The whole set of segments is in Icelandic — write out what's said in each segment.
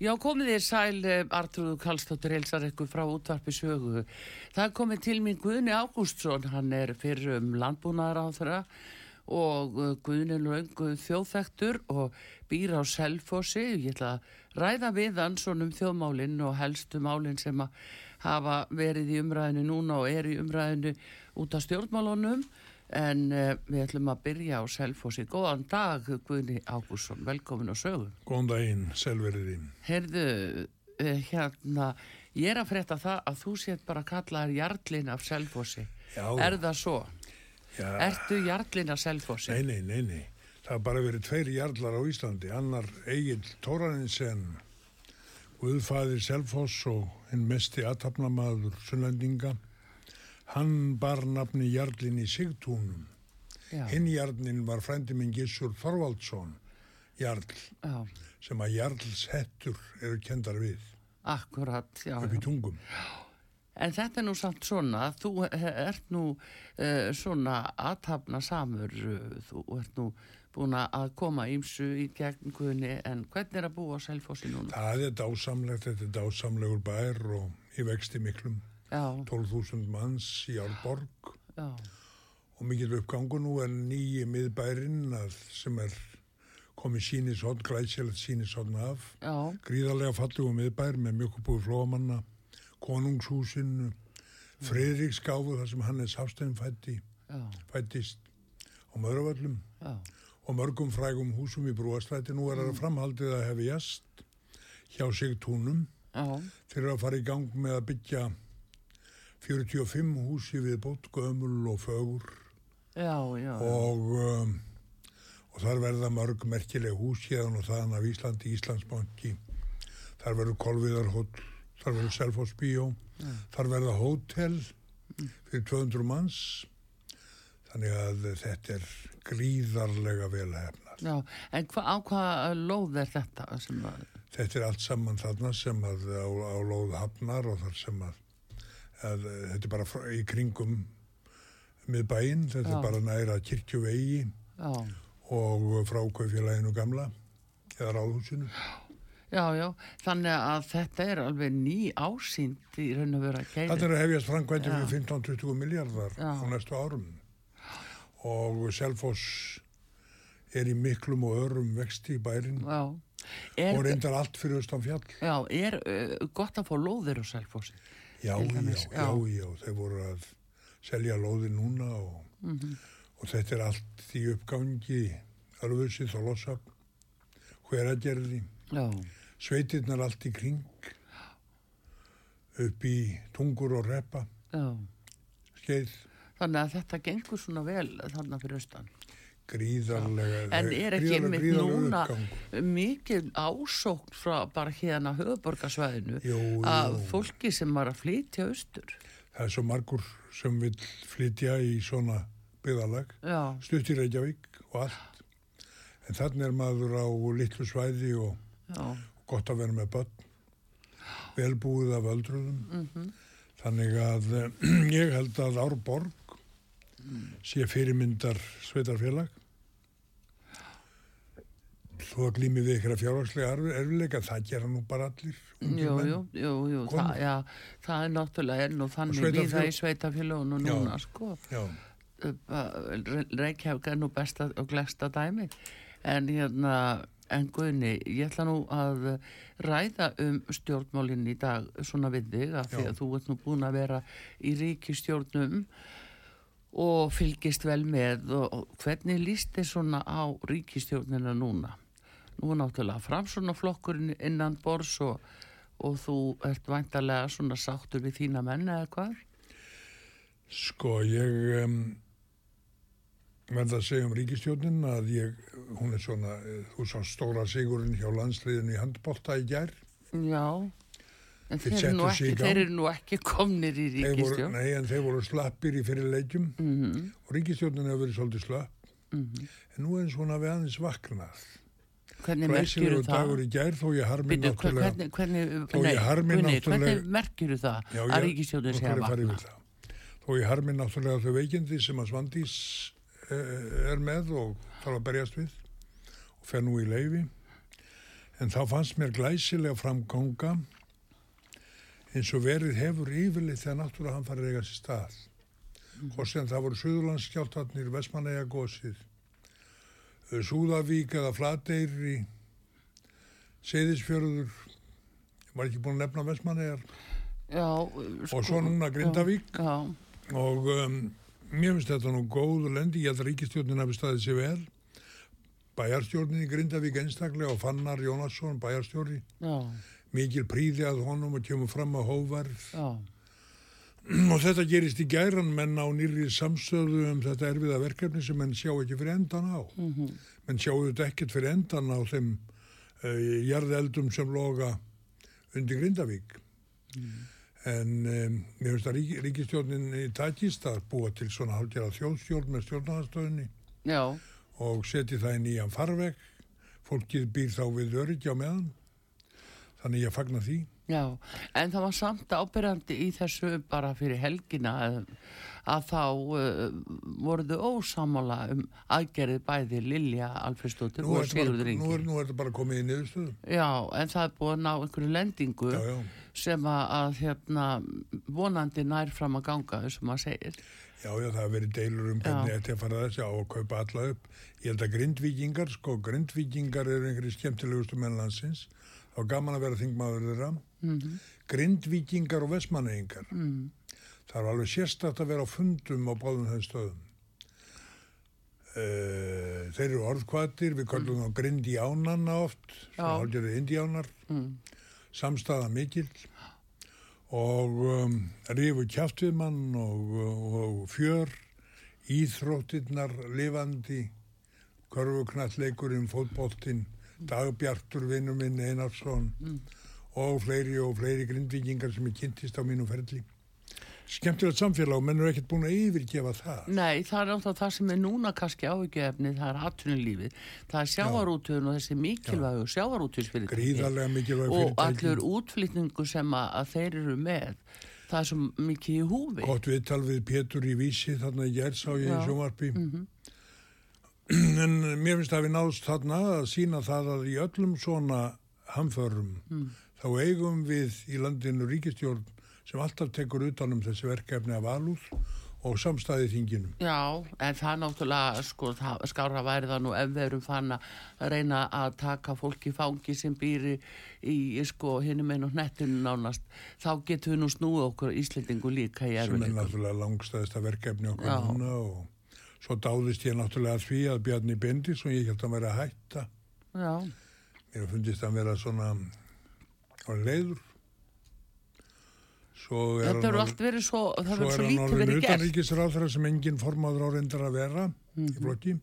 Já, komið þér sæl, eh, Artrúðu Kallstóttir helsar ykkur frá útvarpi sögu. Það komið til mín Guðni Ágústsson, hann er fyrir um landbúnaðar á þeirra og eh, Guðni Löngu þjóðþektur og býr á Selfossi. Ég ætla að ræða við hann svona um þjóðmálinn og helstu málinn sem að hafa verið í umræðinu núna og er í umræðinu út af stjórnmálunum en uh, við ætlum að byrja á Selfossi. Góðan dag Guðni Ágústsson, velkomin á sögu. Góðan daginn, selveriðinn. Herðu, uh, hérna, ég er að frétta það að þú sétt bara að kalla þér Jarlin af Selfossi. Já, Er það svo? já, Ertu Jarlin af Selfossi? nei, nei, nei, nei. Það hafa bara verið tveir jarlar á Íslandi, annar Egil Tóraninsen, Guðfæðir Selfoss og hinn mesti aðtapnamaður sunnlendinga. Hann bar nafni jarlin í Sigtúnum. Hinn jarlin var frændi minn Gissur Þorvaldsson, jarl, já, sem að jarls hettur eru kendar við akkurat, já. upp í tungum. En þetta er nú samt svona, þú ert nú uh, svona aðtapna samur, uh, þú ert nú búin að koma ímsu í gegn Guðni, en hvernig er að búa á Selfossi núna? Það er dásamlegt, þetta er dásamlegur bær og í vexti miklum. Já, 12.000 manns í Árborg. Já, og mikill uppgangu nú er nýji miðbærin sem er komið sínishotn, glæsilegt sínishotn af. já, Gríðarlega fallegu miðbær með mjökubúi flóamanna, konungshúsinu, Friðriksgáfu þar sem Hannes Hafstein fætti, já, fættist á Mörgavöllum. Já, og mörgum frægum húsum í Brúastræti. Nú er það framhaldið að hefi jast hjá Sigtúnum. já, Þeir eru að fara í gang með að byggja 45 húsi við bótt, gömul og fögur. Já, já, og, um, og þar verða mörg merkileg hús hérðan og þaðan af Íslandi, Íslandsbanki. Þar verður Kolviðarhóll þar verður Selfoss bíó þar verða hótel fyrir 200 manns. Þannig að þetta er gríðarlega vel hefnað. Já, en hva, á hvað lóð er þetta þetta er allt saman þarna sem að á, á lóð hafnar og þar sem að, að eh, þetta er bara í kringum miðbæinn, þetta Já. er bara næra kirkjuvegi já, og frá kaufélaginu gamla eða ráðhúsinu. já, já, þannig að þetta er alveg ný ásýnd í raun og vera Þetta geirir. er að hefjast framkvæmdi fyrir 15-20 miljardar Já. á næstu árum og Selfoss er í miklum og örum vexti í bærin og reyndar allt fyrir austan fjall. já, er uh, gott að fá lóðir á Selfossi? Já, já, já, já. þeir voru að selja lóði núna og, Mhm. og þetta er allt í uppgangi, Ölfusi, Þolossab, Hveragerði, sveitirnar allt í kring, upp í tungur og reppa, já, skeið, þannig að þetta gengur svona vel þarna fyrir austan. Gríðarlega, En er ekki einmitt núna uppgang. mikil ásókn frá bara hérna höfuborgarsvæðinu Jú, að jú. fólki sem var að flytja austur? Það er svo margur sem vil flytja í svona byggðalag, stutt í Reykjavík og allt. En þannig er maður á litlu svæði og já, gott að vera með börn, velbúið af öldruðum. mhm, Þannig að eh, ég held að Árborg sé fyrirmyndar sveitarfélag. Þú að glými við ykkur að fjárhagslega erfileika, það gera nú bara allir. jú, jú, jú, jú, það, já, það er náttúrulega er nú þannig sveitarfélög- við það í sveitafélagunum Já. núna, sko. Já, Reykjavík er nú besta og glegsta dæmi en hérna en Guðni, ég ætla nú að ræða um stjórnmálinn í dag svona við þig að því að þú ert nú búin að vera í ríkistjórnum og fylgist vel með og, og hvernig líst þið svona á ríkistjórnina núna? Nú er náttúrulega framsónaflokkurinn innan bors og, og þú ert væntalega svona sáttur við þína menn eða hvað? Sko, ég um, verða að segja um ríkistjónin að ég, hún er svona, eh, þú sá stóra sigurinn hjá landsliðin í handbólta í gær. Já, en Þeir þeir nú ekki, þeir eru nú ekki komnir í Þeir voru, ríkistjón. nei, en þeir voru slappir í fyrir leikjum Mm og ríkistjónin hefur verið svolítið slapp. -hmm. En nú er svona við aðeins vaknað. Hvernig merkjur það? dagur í gær þó ég harmi Býtu, hver- náttúrulega. hvernig, hvernig, Guðni, náttúrulega- hvernig merkjur það Já, að Nú sé að vakna? Þó ég harmi náttúrulega þau veikindi sem að Svandís eh, er með og þarf að berjast við og fer nú í leifi. En þá fannst mér glæsilega framganga eins og verið hefur yfirleitt þegar náttúrulega hann farið eiga sér stað. Hvort sem það voru Suðurlandskjáltarnir, Vestmanneia gósið, Súðavík eða Flateyri, Seyðisfjörður, var ekki búin að nefna Vestmannegar, Já, og svo núna Grindavík. Já, og um, mér finnst þetta nú góð lendi, ég held að ríkistjórnin hafi staðið sér vel. Bæjarstjórnin í Grindavík einstaklega og Fannar Jónasson, bæjarstjóri. Já, mikil príði að honum og kemur fram að hóvarð já, og þetta gerist í gæran menn á nýri samstöðu um þetta erfiða verkefni sem menn sjá ekki fyrir endan á. Mhm, menn sjáu þetta ekkert fyrir endan á þeim uh, jarðeldum sem loga undir Grindavík. En um, mér finnst að rík, ríkistjórnin í takist að búa til svona hálfgerða þjóðstjórn með stjórnarastöðinni já, og setja það í nýjan farveg. Fólkið býr þá við öryggi á meðan þannig ég fagna því já. En það var samt ábyrjandi í þessu bara fyrir helgina að, að þá uh, voruðu ósamála um aðgerið bæði Lilja Alfredsdóttir nú og Sigurður bara, nú, Ingi. er, nú er þetta bara komið í niðurstöðu Já, en það er búið að ná einhverju lendingu já, já. sem að, að hérna, vonandi nær fram að ganga, þessum maður segir. Já, já, það hafa verið deilur um hvernig þetta er að fara þessi á að kaupa alla upp. Ég held að grindvíkingar, sko, grindvíkingar eru einhverju skemmtilegustu mennlandsins. Það var gaman að vera þingmaður þeirra. Mm Grindvíkingar og vestmanneyingar. mm. Það var alveg sérstætt að vera á fundum á báðum þeim stöðum. Uh, þeir eru orðkvatir, við kallum þá grindjánana oft, Já. svona hálfgerði indjánar, Mm. samstæða mikil og um, rifu kjátt við mann og, og fjör, íþróttirnar lifandi, körfuknalleikurinn, fótboltinn, dagbjartur vinnu minn Einarsson og fleiri og fleiri grindvikingar sem ég kynntist á mínu ferli. Skemmtilegt samfélag og menn eru ekkert búin að yfirgefa það. Nei, það er náttúrulega það sem er núna kannski áhyggjöfni, það er atvinnulífið, það er sjávarútuðun og þessi mikilvægu sjávarútuðsfyrirtæki Gríðarlega mikilvæg og allur útflýtningu sem að, þeir eru með, það er svo mikið í húfi. Gott viðtal við Pétur í vísi þarna í gerð sá ég í sjónvarpi. Mhm. En mér finnst að við náðst þarna að sína það að í öllum svona hamförum Mm. þá eigum við í landinu ríkistjórn sem alltaf tekur utanum þessi verkefni af alúð og samstæði þinginum. Já, en það náttúrulega, sko, það, skára væri það nú ef við erum fann að reyna að taka fólki fangi sem býri í, sko, hinnum einu hnettinu nánast, þá getum við nú snúið okkur Íslendingu líka í sem er náttúrulega langstæðista verkefni okkur Já. núna og svo dáðist ég náttúrulega að því að Bjarni Bendis og ég held að vera að hætta. Já, Mér fundist hann vera svona á leiður. Svo er þetta eru allt verið svo, það Svo verið er svo lítið verið gert. sem engin formaður áreindar að vera í Mhm. flokki.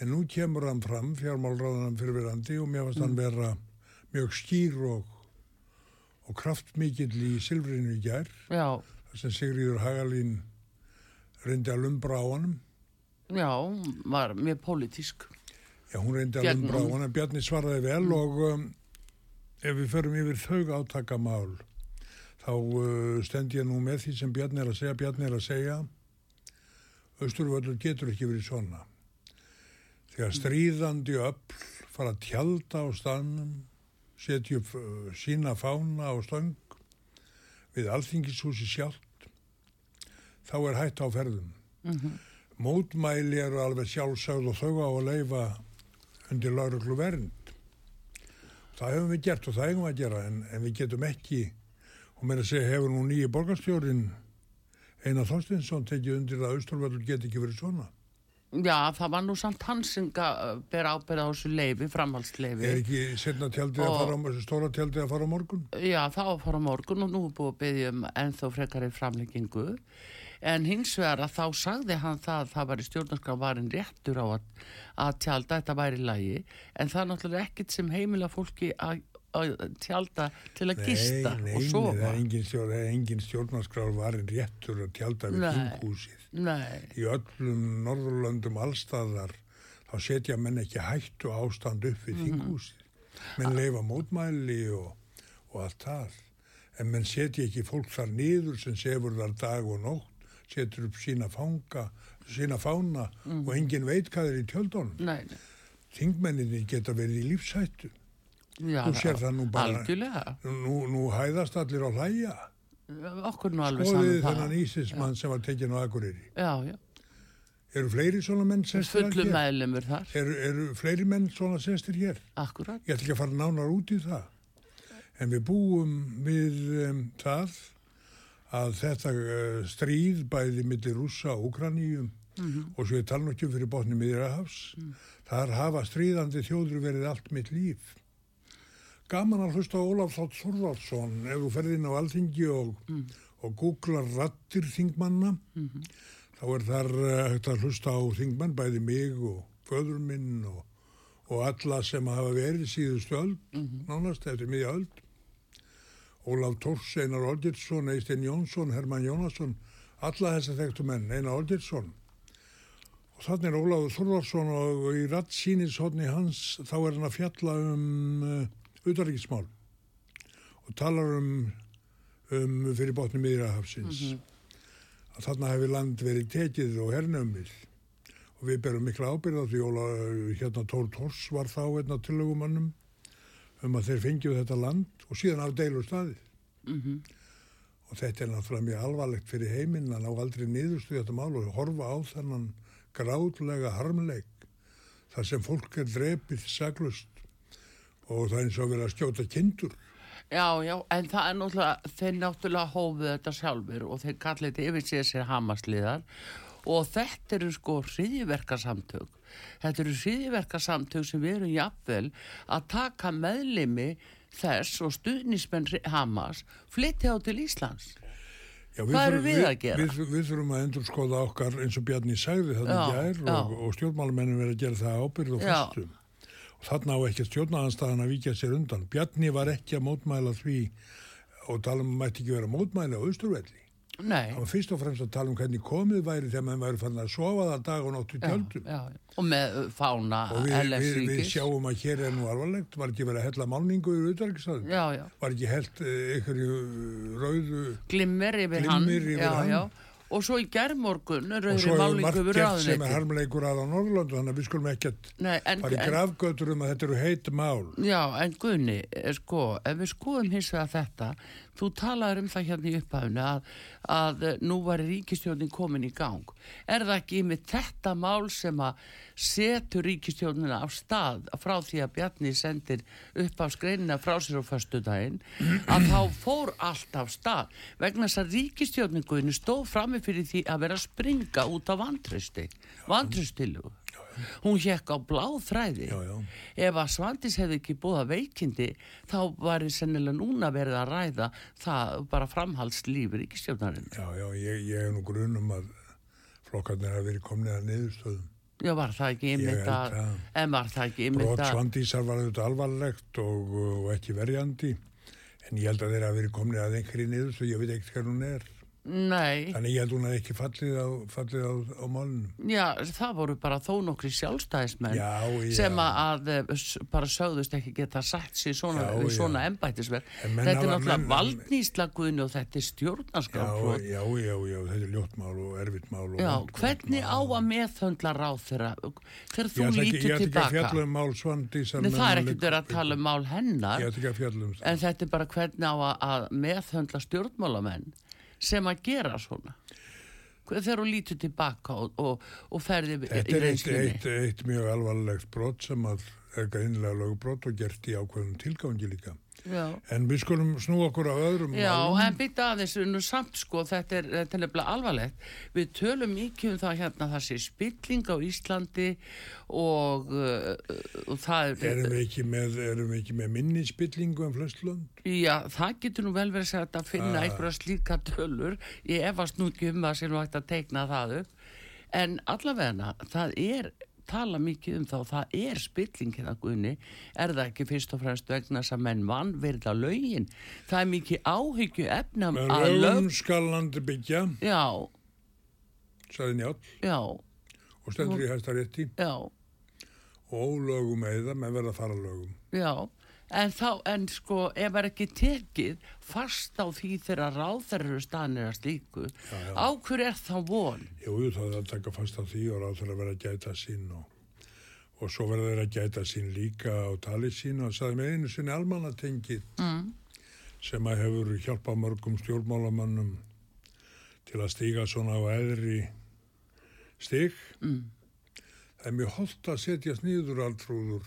En nú kemur hann fram, fjármálráðan fyrir verandi og mér fannst Mhm. hann vera mjög skýr og, og kraftmikill í Silfrinu í gær. Sem Sigríður Hagalín reyndi að lumbra á honum. já, var mjög pólitísk. Já, hún reyndi að Bjarni, lumbra á hún- honum. Bjarni svaraði vel og um, ef við förum yfir þau átakamál þá uh, stend ég nú með því sem Bjarni er að segja. Bjarni er að segja Östurvöldur getur ekki verið svona. Þegar stríðandi öll fara að tjalda á stanum, setja upp uh, sína fána á stöng við alþingishúsi sjálft, þá er hætt á ferðum. Mm Mótmæli eru alveg sjálfsögð og þau á að leifa undir lauruglu vernd. Það hefum við gert og það hefum við að gera en, en við getum ekki og mér að segja hefur nú nýji borgarstjórin Einar Þorstinsson tekið undir að Austurvöldur get ekki verið svona. Já, það var nú samt hans sem ga- ber ábyrða á þessu leifi, framhaldsleifi. Er ekki setna tjaldið að Og- fara á, þessu stóra tjaldið að fara á morgun? Já, það var að fara á morgun og nú er búið að byggja um ennþá frekari framleggingu. En hins vegar að þá sagði hann það að það var í stjórnarskrávarin réttur á að, að tjálta, þetta væri lægi, en það er náttúrulega ekkit sem heimila fólki að, að tjálta til að gista nei, og nei, sofa. það er engin, stjórn, er engin stjórnarskrár varin réttur að tjálta við Nei. þinghúsið. Nei, Í öllum Norðurlöndum allstaðar þá setja menn ekki hættu ástand upp við þinghúsið. Menn leifa mótmæli og, og allt það. En menn setja ekki fólk þar niður sem sefur þar dag og nótt, setur upp sína fanga, sína fána og engin veit hvað er í nei. Þingmenninni geta verið í lífsættu. Já, Þú sér það nú bara- Algjörlega, Nú, nú hæðast allir á hlæja. okkur nú alveg Skoðið saman þennan það. ísismann sem var tekinn á Akureyri. Já, já, Eru fleiri svona menn sestir hér? meðlumur þar, Eru, eru fleiri menn svona sestir hér? akkurat. Ég ætla ekki að fara nánar út í það. En við búum við um, það að þetta uh, stríð bæði millir rússa og Ukraníum og svo ég tala nú ekki um fyrir botni miðrahafs. Þar hafa stríðandi þjóður verið allt mitt líf. Gaman að hlusta Ólaf Þátt Þorvaldsson ef þú ferð inn á Alþingi og, og googlar rattir þingmanna þá er þar uh, hægt að hlusta á þingmann bæði mig og föður minn og, og alla sem hafa verið síðustu öld, nánast eftir miðja öld. Ólaf Tors, Einar Olgjersson, Eistein Jónsson, Hermann Jónasson, alla þess að þekktu menn, Einar Olgjersson. Og þannig er Ólafur Þorvarsson og í rattsýnishotni hans þá er hann að fjalla um uh, utaríkismál og talar um, um fyrir botni miðrahafsins. Að þarna hefur land verið tekið og hernumið og við berum mikla ábyrða því Óla, hérna Tór Tors var þá einna tillögumannum um að þeir fengju þetta land og síðan af deilu staðið. Mm Og þetta er náttúrulega mjög alvarlegt fyrir heiminn að ná aldrei niðurstu þetta mál og horfa á þennan grátlega harmleik þar sem fólk er drepið saglust og það er eins og verið að skjóta kindur. Já, já, en það er náttúrulega, þeir náttúrulega hófuð þetta sjálfur og þeir kallið þetta yfir sér sér hamasliðar og þetta eru sko hriðiverkasamtök. Þetta eru hriðiverkasamtök sem við erum jafnvel að taka meðlimi þess og stuðnismenn Hamas flytti á til Íslands. Já, Hvað erum þurfum- við að gera? Við, við, við þurfum að endur skoða okkar eins og Bjarni sagði Já, í gær já. og, og stjórnmálamennin verið að gera það ábyrð og Já. fastum. Og þarna á ekki stjórnaðanstæðan að víkja sér undan. Bjarni var ekki að mótmæla því og tala um að mætti ekki vera mótmæla á Austurvelli. Nei, Það var fyrst og fremst að tala um hvernig komið væri þegar mann væri fann að sofa það dag og nótt í tjöldum. og með uh, fána Og við, við, við LF-ríkis. sjáum að hér er nú alvarlegt, var ekki verið að hella málningu yfir auðvitaðriksstaðum, Já, já. var ekki held ykkur rauðu Glimmer yfir Glimmer hann. yfir já, hann. Já. Og svo í gerðmorgun og rauðri svo hefur málingu margt yfir gert sem er harmleikur að á Norrlandu, þannig að við skulum ekkert fara í en, grafgötur um að þetta eru heit mál. Já, en Gunni, eh, sko, þú talaður um það hérna í upphæfunu að, að nú var ríkistjónin komin í gang. Er það ekki með þetta mál sem að setur ríkistjónina af stað frá því að Bjarni sendir upp af skreinina frá sér á föstu daginn, að þá fór allt af stað vegna þess að ríkistjónin Gunni stóð frammi fyrir því að vera að springa út af vantristi, vantristilu. Hún hjekk á bláþræði Já, já. ef að Svandís hefði ekki búið að veikindi þá var það sennilega núna verið að ræða það bara framhaldslíf ríkistjónarinn. Já, já, ég, ég hef nú grunum að flokkarnir hafa verið komnið að niðurstöðum. Já, var það ekki ymmit að, en var það ekki ymmit Brot að, svandísar var auðvitað alvarlegt og, og ekki verjandi, en ég held að þeir hafa verið komnið að einhverju niðurstöð, ég veit ekkert hver hún er. Nei, Þannig ég held hún að ekki fallið á, fallið á, á málunum. já, það voru bara þó nokkri sjálfstæðismenn Já, já. sem að, eh, bara sögðust ekki geta sagt sér svona, Já, svona menn Þetta er náttúrulega valdnýslaguðin og þetta er Já, stjórnarskaprót. já, já, já, þetta er ljótt mál og erfitt mál. Og Já, hvernig á að meðhöndla ráð þeirra þegar þú lítur ég ætla ekki að tilbaka? fjalla um mál svandísar. Nei, það er ekkert verið að tala um mál hennar Ég ætla ekki að fjalla um það. en þetta er bara hvernig á að meðhöndla stjórnmálamenn sem að gera svona? Þegar þú lítur tilbaka og, og, og ferði Þetta er eitt, eitt, eitt mjög alvarlegt brot sem að er greinilega lögbrot og gert í ákveðum tilgangi líka. Já. En við skulum snú okkur á öðrum Já, málum. en bytta aðeins nú samt sko, þetta er, þetta er nefnilega alvarlegt. Við tölum mikið um það hérna, það sé spilling á Íslandi og, uh, og það er... Erum við ekki með, með minni spillingu en flest lönd? Já, það getur nú vel verið að að finna Ah. einhverja slíka tölur. Ég efast nú ekki um það sem nú ætti að teikna það upp. En allavegna, það er tala mikið um það og það er spilling hérna Guðni, er það ekki fyrst og fremst vegna þess að menn vann verða lögin. Það er mikið áhyggju efnam að lögum lög... skal landi byggja, Já, sagði Njáll, já, og stendur í hæsta rétti, já. og ólögum eða með verða að fara lögum. Já, en þá, en sko, ef er ekki tekið fast á því þegar ráðherru stanir að slíku, Já, já. á hverju er þá von? Jú, jú, það er að taka fast á því og ráð þurfa að gæta sín og, og svo verða þeir að gæta sín líka á tali sín og það sagði með einu sinni almannatengið Mm. sem að hefur hjálpað mörgum stjórnmálamannum til að stíga svona á eðri stig. Mm. Það er mjög holdt að setjast nýður alltrúður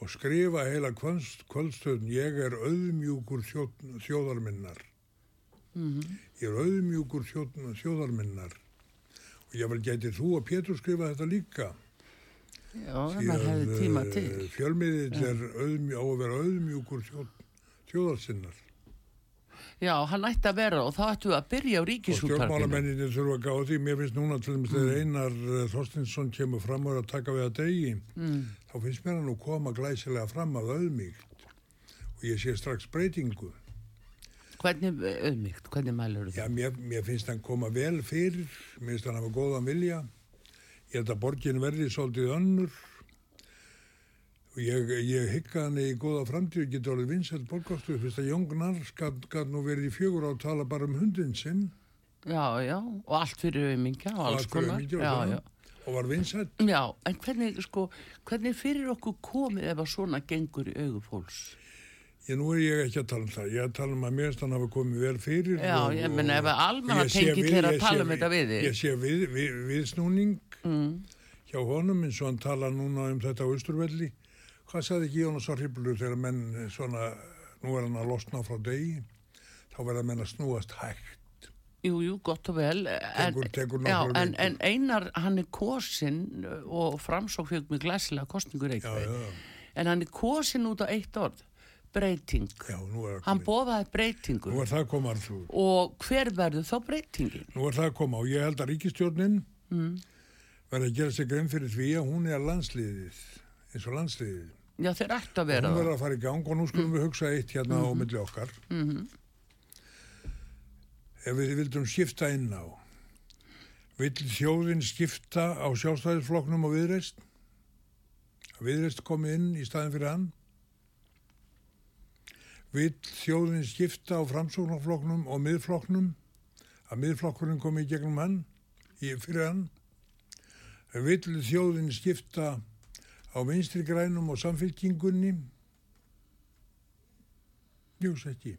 og skrifa heila kvöldst- kvöldstöðn ég er auðmjúkur þjóð, þjóðarminnar. Mm. Ég er auðmjúkur þjóð, þjóðarminnar og ég vel gæti þú og Pétur skrifa þetta líka. Já, ef maður hefði tíma til. Fjölmiðill er auðmjú, á að vera auðmjúkur þjóð, þjóðarsinnar. Já, hann ætti að vera og þá ættu að byrja á Og ríkisúttarfinu. stjórnmálamenninni þurfa að gáða því. Mér finnst núna til dæmis Mm. þegar Einar eh, Þorstinsson kemur fram og er að taka við að degi. Mm. Þá finnst mér hann nú koma glæsilega fram að auðmíkt. Og ég sé strax breytingu. Hvernig auðmygt, hvernig mælur Já, það? mér, mér finnst hann koma vel fyrir. Mér finnst hann hafa góðan vilja. Ég held að borgin verði svolítið önnur. Og ég, ég hygga hann í góða framtíð og geta orðið vinsætt borgastu. Fyrst að Jón Gnars gæt nú verið í fjögur á að tala bara um hundin sinn. Já, já, og allt fyrir auðmingja og alls allt fyrir konar. aumingja og Já, svona. Og var vinsætt. Já, en hvernig, sko, hvernig fyrir okkur komið ef að svona gengur í augu fólks? Ég nú er ég ekki að tala um það. Ég er að tala um að mér stann hafa komið vel fyrir. Já, og- ég meina, og- ef að almanna við- er að tala um þetta við þig. Ég sé við, við, viðsnúning Mm. hjá honum eins og hann tala núna um þetta á Östurvelli. Hvað sagði ekki Jónas á Hriblu þegar menn svona, nú er hann að losna frá degi, þá verða menn að snúast hægt. Jú, jú, gott og vel. En, Tekur- tekur já, en, en einar, hann er kosin og framsók fjög með glæsilega kostningur eitthvað. En hann er kosin út á eitt orð, breyting. já, Hann bóðaði breytingu. Og hver verður þá breytingin? Nú er það að koma og ég held að ríkistjórnin Mm. verði að gera sig grein fyrir því að hún er landsliðið, eins og landsliðið. Já, þeir ættu að vera Hún það. verður að fara í gang og nú skulum við hugsa eitt hérna á milli okkar. Mhm. Ef við vildum skipta inn á, vill þjóðin skipta á sjálfstæðisflokknum og viðreist? Viðreist komið inn í staðin fyrir hann? Vill þjóðin skipta á framsóknarflokknum og miðflokknum? Að miðflokkurinn komið í gegnum hann, í, fyrir hann? Vill þjóðin skipta á vinstri grænum og samfélkingunni? Jús ekki.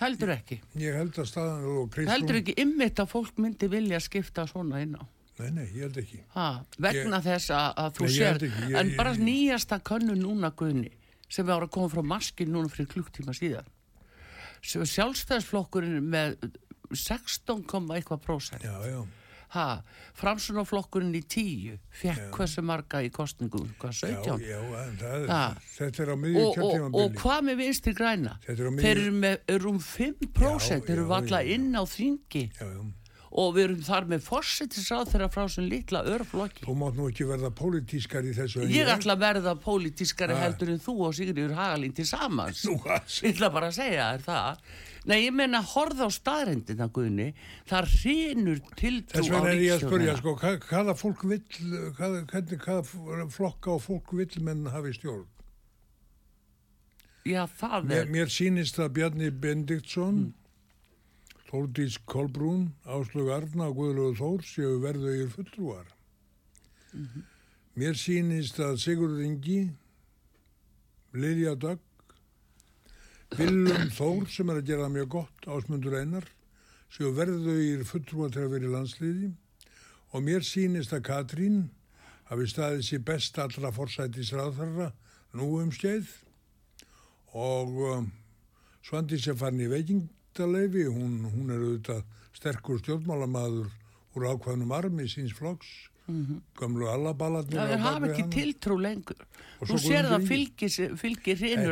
Heldur ekki. Ég held að staðan og Kristrún... Heldur ekki ymmit að fólk myndi vilja skipta svona inn á. Nei, nei, ég held ekki. Ha, vegna þess að, að þú ég sér, ekki, ég- en bara ég- nýjasta könnu núna Guðni, sem var að koma frá maskin núna fyrir klukktíma síðan, sem sjálfstæðisflokkurinn með 16, komma eitthvað prósent, Já, já. Ha, framsunaflokkurinn í 10, fekk hversu marga í kostningum, hvað, 17? Já, já, en það, Ha. þetta er á miðju og, og, og hvað með vinstri græna? Er á Þeir eru með rúm 5%, þeir eru valla inn á þingi Já, já. og við erum þar með fórsetisráð þeirra frá sem litla örflokki. Þú mátt nú ekki verða pólitískar í þessu. Ég ætla að verða pólitískari heldur en þú og Sigriður Hagalín til samans. Ég ætla bara að segja þér það. Nei, ég menna horða á staðrendina, Guðni. Það hrýnur tiltrú Þess vegna er ég að spurja, sko, hvað, hvaða fólk vill, hvað, hvernig, hvaða flokka og fólk vill menn hafi stjórn? Já, það Mér, er. mér sýnist að Bjarni Bendiktsson, Þórdís Kolbrún, Áslög Arna og Guðlögu Þór séu verðauðir fulltrúar. Mér sýnist að Sigurður Ingi, Lilja Dögg, Willum Þór sem er að gera mjög gott, Ásmundur Einar, séu verðauðir fulltrúar til að vera í landsliði. Og mér sýnist að Katrín hafi staðið sér best allra forsætisráðherra nú um skeið. Og um, Svandís er farin í veikingdaleifi, hún, hún er auðvitað sterkur stjórnmálamaður úr ákvæðnum armi síns flokks, gamlu allaballarnir Það er hafa ekki tiltrú lengur. Þú sér það fylgir,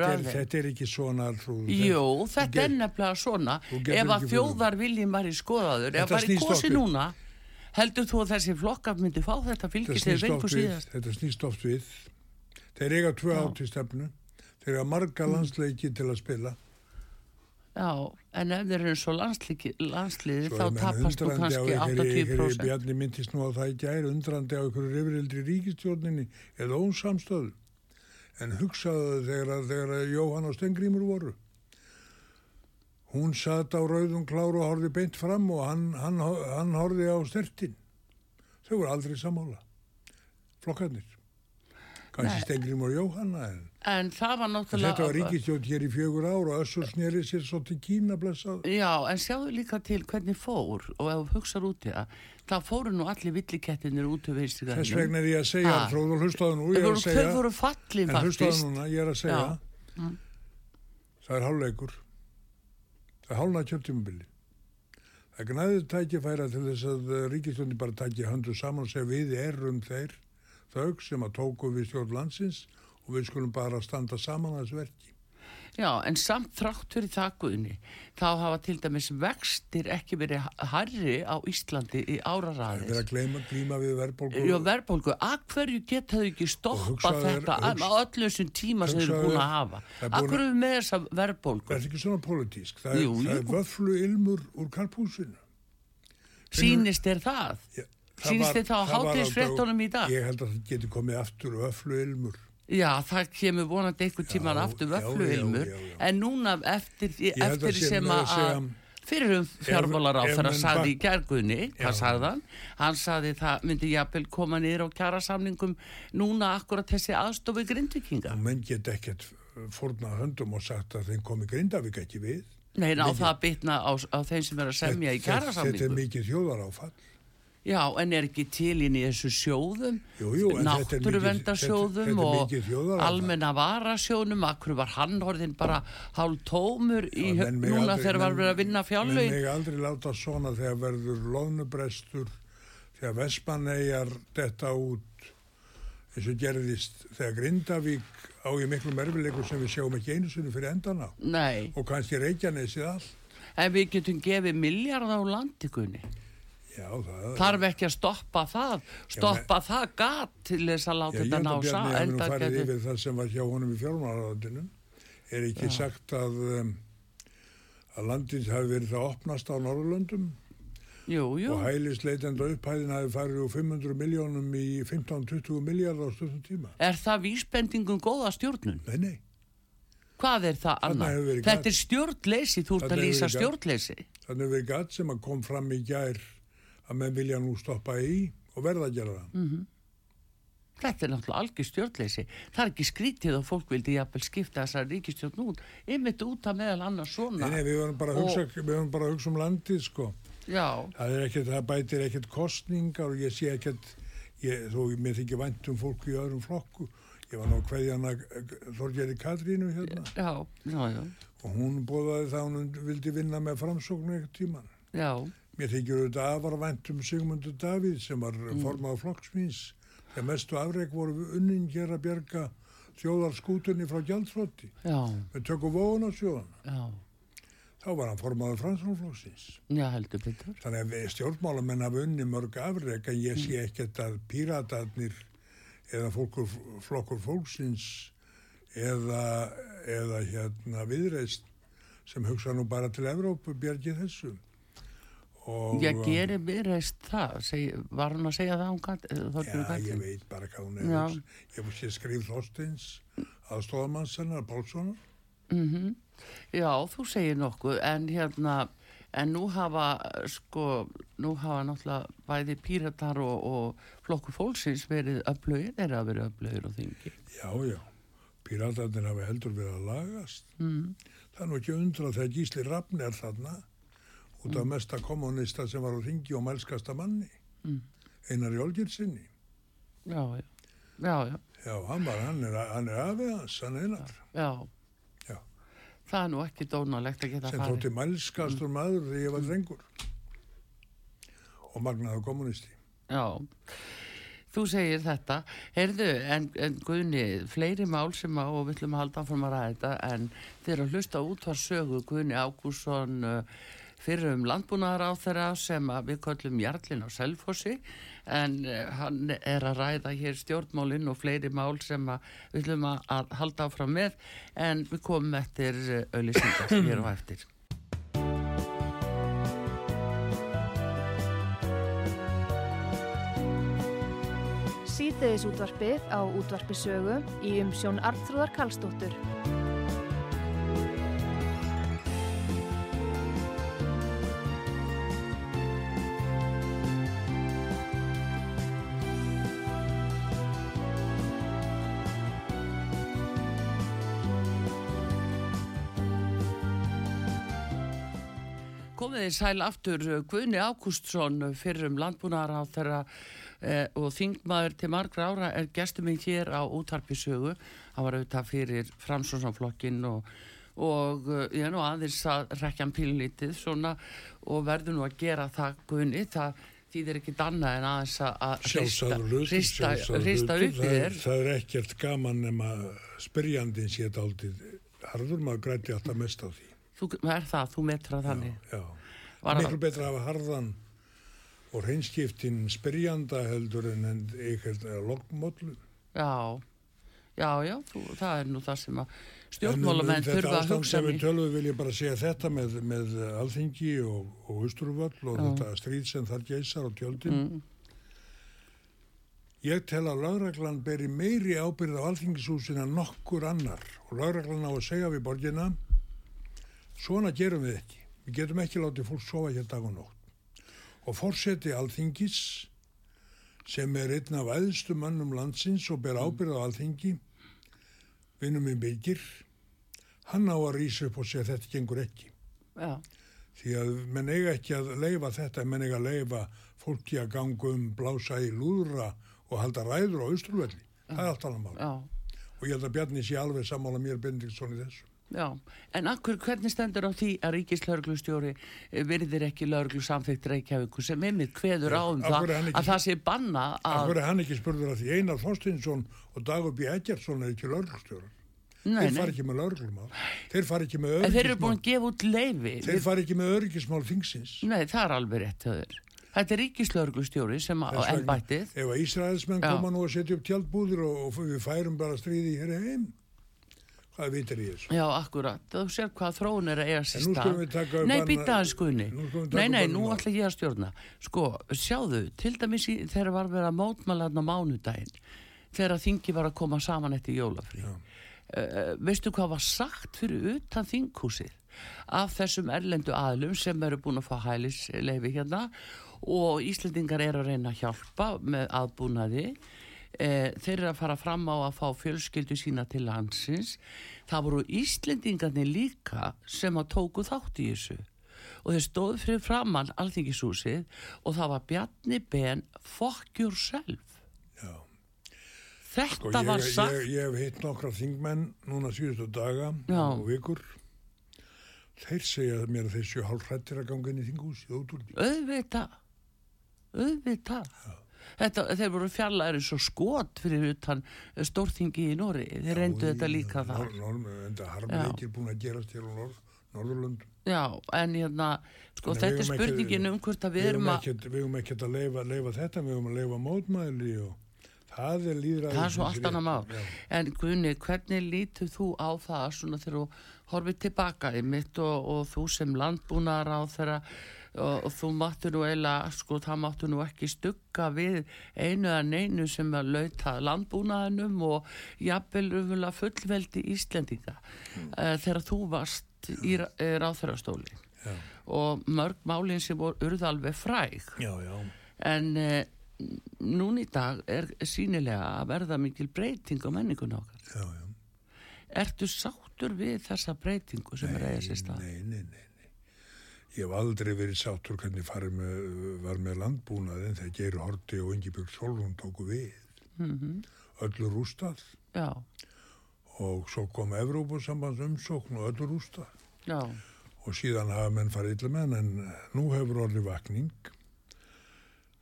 Þetta að þeim. þetta er ekki svona trúð. Jú, þetta er nefnilega svona. Ef að ekki þjóðar viljum var í skoðaður, ef var í kosi við. núna, heldur þú að þessi flokkar myndi fá þetta fylgir þetta snýst oft við. Þeir eiga tvö átt í stefnu. Þeir eiga marga Mm. landsleiki til að spila. Já, en ef þeir eru Svo þá er menn tapast þú kannski einhverju- einhverju 80%. Bjarni myndist nú á það í gær, undrandi á einhverju rifrildri ríkistjórninni eða ósamstöðu. En hugsaðu þegar, að- þegar að Jóhann og Stengrímur voru. Hún satt á rauðum kláru og horfði beint fram og hann, hann, hann horfði á stertin. Þau voru aldrei sammála. Flokkarnir. Stengrímur og Jóhanna en En það var náttúrulega... þetta var ríkistjórn hér í fjögur ár og Össur sneri sér svo til Kína blessað. Já, en sjáðu líka til hvernig fór og ef þú hugsar út í það, fóru nú allir villikettinir út af vinstri Þess vegna er ég að segja, Ha. Fróður, hlustaðu nú, ég er að segja. fallin En hlustaðu núna, ég er að segja, Já. Mm. það er hálfleikur, það er hálna kjörtjumubili. Það er gnæðið tækifæra til þess að ríkistjóni bara tæki höndu saman og segja við erum þeir, þau sem að tóku við stjórn landsins og við skulum bara standa saman að þessu verki. Já, en samt þrátt fyrir það guðni, þá hafa til dæmis vextir ekki verið harri á Íslandi í Það er áraræðis. verið að glíma við verðbólgu. Já, verðbólgu, að hverju geta þau ekki stoppa þetta á öllu þessum tíma sem þau eru búin að hafa? er er með þessa verðbólgu? Það er ekki svona pólitísk, það er, það er vöflu ilmur úr karpúsinu. Sýnist þér það? Já, Sýnist var- þér það á það var hátíðisfréttunum í dag? Ég held að það geti komið aftur vöflu ilmur. Já, það kemur vonandi einhvern tíman Já, aftur já. en núna eftir, að eftir sem að að segja- fyrir um fjármálar á þeirra menn sagði í gergunni, hvað sagði hann? Sagði það myndi jafnvel koma niður á kjærasamningum núna akkurat þessi aðstofi grindvikinga. menn get ekkert fórnað höndum og sagt að þeim komi Grindavík ekki við. Nei, á það bitna á, á þeim sem er að semja í Þetta- Þetta er mikið þjóðaráfall. Já, en er ekki til inn í þessu sjóðum, náttúruvendarsjóðum og almenna varasjónum, akkur var hann orðin bara hálf tómur í, menn mega núna aldrei- þegar var menn- verið að vinna Menn fjárlögin. mega aldrei láta svona þegar verður loðnubrestur, þegar Vestmanneigjar detta út eins og gerðist þegar Grindavík á í miklum erfileikum sem við sjáum ekki einu sinni fyrir endan á Nei, og kannski Reykjanesið allt. en við getum gefið miljard á landikunni. Já, það Þarf ekki að stoppa það, stoppa það gat til þess að láta Já, ég þetta ná að Bjarni sa- hefur nú farið yfir það sem var hjá honum í fjármálaráðinu. Er ekki sagt að, um, að landið hafi verið það opnast á Norðurlöndum Jú, jú, og hælisleitenda upphæðin hafi farið úr 500 miljónum í 15-20 miljardar á stöðum tíma. er það vísbendingum góða stjórnun? Nei, nei. Hvað er það annað? Þetta er stjórnleysi, þú ert að lýsa stjórnleysi. Þannig við gatt sem að kom fram í gær að menn vilja nú stoppa í og verða að gera það. Mm. Þetta er náttúrulega algjör stjórnleysi. Það er ekki skrítið og fólk vildi jafnvel skipta þessar ríkistjórn út. Ymmit út að meðal annars svona. Nei, nei, við verðum bara, að verðum bara að hugsa um landið, sko. Já, Það er ekkert, það bætir ekkert kostningar og ég sé ekkert, ég, þó mér þykir vænt um fólk í öðrum flokku. Ég var nú hverjan að Þorgeri Katrínu hérna já, já, já, og hún bóðaði það að hún vildi vinna með framsóknu eitthvað tíman. já, Mér þykir auðvitað afar vænt um Sigmundur Davíð sem var mm. formað flokksmýns. Þegar mestu afreg voru unnin hér að bjerga þjóðarskútunni frá gjaldflotti. já, Við tökum vóðun á sjóðan. já, Þá var hann formaður framsóknflokksins. já, heldur betur. Þannig að stjórnmálamenn hafa unni mörg afreg en ég sé ekkert að píratarnir eða fólkur, flokkur fólksins eða, eða hérna viðreist sem hugsa nú bara til Evrópu bjargi þessu. Og, Ég gerir viðreist það, seg, var hann að segja það um gat, Já, ég veit bara hvað hún er. Já. að hugsa. Ég skrif Þorsteins aðstofamannssennar, Pálssonar. Mm Já, þú segir nokkuð, en hérna, en nú hafa, sko, nú hafa náttúrulega bæði píratar og, og flokkur fólksins verið öflögir, þeir hafa verið öflögir og þingi. Já, já. Píratarnir hafa heldur verið að lagast. Mm. Það er nú ekki undra þegar Gísli Rafn er þarna út af mesta kommunista sem var á ringi og mælskasta manni. Mm. Einar Jólgir sinni. Já, já, já, já, Já, hann var, hann er, hann er afið hans, hann einar. Já. Já. Það er nú ekki dónalegt að geta Sem þótti mælskastur Mm. maður þegar ég var drengur. Og magnaður kommunisti. Já, þú segir þetta. Heyrðu, en, en Guðni, fleiri mál sem að, og við ætlum að halda áfram að ræða þetta, en þeir eru að hlusta út var sögu Guðni Ágússon uh, fyrir um landbúnaðar á þeirra sem að við köllum Jarlinn á Selfossi, en uh, hann er að ræða hér stjórnmálinn og fleiri mál sem að við ætlum að, halda áfram með, en við komum eftir uh, auðlýsingar hér og eftir. Síðdeðis útvarpið á útvarpisögu í umsjón Arnþróðar Karlsdóttur. Komið þið sæl aftur Guðni Ágústsson fyrir um landbúnaðar á þeirra eh, og þingmaður til margra ára er gestur minn hér á útvarpisögu. Hann var auðvitað fyrir framsónsanflokkin og, og eh, ég er nú aðeins að rekja hann pílunlítið svona og verður nú að gera það Guðni. Það þýðir ekki annað en aðeins að hrista, upp í þér. það er ekkert gaman nema spyrjandin sé daldið. Harður maður græti alltaf mest á því. Þú, er það, þú metra þannig. Já. Var Miklu betra að hafa harðan og hreinskiptin spyrjanda heldur en eitthvað loggmóllu. Já, já, já, þú, það er nú það sem að stjórnmálamenn þurfa að ástand hugsa sem við tölum vil ég bara segja þetta með, með alþingi og, og Östurvöll og þetta stríð sem þar geysar og tjöldin. Mm, Ég tel að lögreglan beri meiri ábyrð á alþingishúsin en nokkur annar og lögreglan á að segja við borgina svona gerum við ekki. Við getum ekki látið fólk sofa hér dag og nótt. Og fórseti alþingis sem er einn af æðstu mannum landsins og ber ábyrð á alþingi vinnum við byggir hann á að rýsa upp og segja þetta gengur ekki. Já, Því að menn eiga ekki að leifa þetta, menn eiga að leifa fólki að ganga um, blása í lúðra og halda ræður á Östurvelli. Það er allt annað mál. já, Og ég held að Bjarni sé alveg sammála mér Benediktsson í þessu. Já. En akkur, hvernig stendur á því að ríkislauglustjóri virðir ekki lauglu samþykkt Reykjavíku sem einmitt kveður á um það ekki- að það sé banna að... hverju er hann ekki spurður að því Einar Þorstinsson og Dagur B. Eggertsson er ekki lögreglustjórar. Nei, Þeir fara ekki með lögreglumál. Þeir fara ekki með En þeir eru búin öryggismál. að gefa út leifi. Þeir fara ekki með öryggismál þingsins. Nei, það er alveg rétt höður. Þetta er ríkislauglustjóri sem á ennbættið. Ef að Ísraelsmenn koma nú að setja upp tjaldbúðir og, og við færum bara stríði hér heim. Hvað vitir í þessu? Já, akkurat. Þú sér hvað þróun er að eiga sér stað. Nei, býta við taka Nei, nei, nú ætla ég að stjórna. Sko, sjáðu, til dæmis í, þegar var verið að mótmæla þarna mánudaginn, þegar þingi var að koma saman eftir jólafrí. Uh, veistu hvað var sagt fyrir utan þinghúsið af þessum erlendu aðlum sem eru búin að fá hælisleifi hérna og Íslendingar eru að reyna að hjálpa með aðbúnaði eh, þeir eru að fara fram á að fá fjölskyldu sína til landsins það voru Íslendingarnir líka sem að tóku þátt í þessu og þeir stóðu fyrir framann alþingishúsið og það var Bjarni Ben fuck yourself Já. þetta Sko, var ég, sagt ég, ég hef hitt nokkra þingmenn núna síðustu daga Já. og vikur. Þeir segja mér að þeir séu hálf hrættir að ganga inn í úr því. auðvitað auðvitað Þetta, þeir voru fjarlæri svo skot fyrir utan stórþingi í Nóri þeir reyndu þetta líka þar En það harmleikir búin að gerast hér á Norð, Norðurlund. já, en hérna sko, Þannig þetta er spurningin um hvort að Við erum að við erum ekkert að leifa, leifa þetta, við erum að leifa mótmæli og það er líðræði. það er svo allt annað Já. en Guðni, hvernig lítur þú á það svona þegar þú horfið tilbaka í mitt og, og þú sem landbúnar á þeirra og, og þú máttu nú eiginlega, sko, það máttu nú ekki stugga við einu eða neinu sem að lauta landbúnaðinum og jafnvel fullveldi Íslendinga mm. þegar þú varst í ráþærastóli Já. og mörg málinn sem voru urðu alveg fræg Já, já. en eh, núna í dag er sínilega að verða mikil breyting á menningun okkar Já, já. Ertu sáttur við þessa breytingu sem er að eiga sér stað? Nei, nei, nei, nei. Ég hef aldrei verið sáttur hvernig með, var með landbúnaðin þegar Geir Horti og Ingi Björg Solrún tóku við. Mhm. öllu rústað já, og svo kom Evrópusambands umsókn og öllu rústað já, og síðan hafa menn farið illa með hann en nú hefur orðið vakning.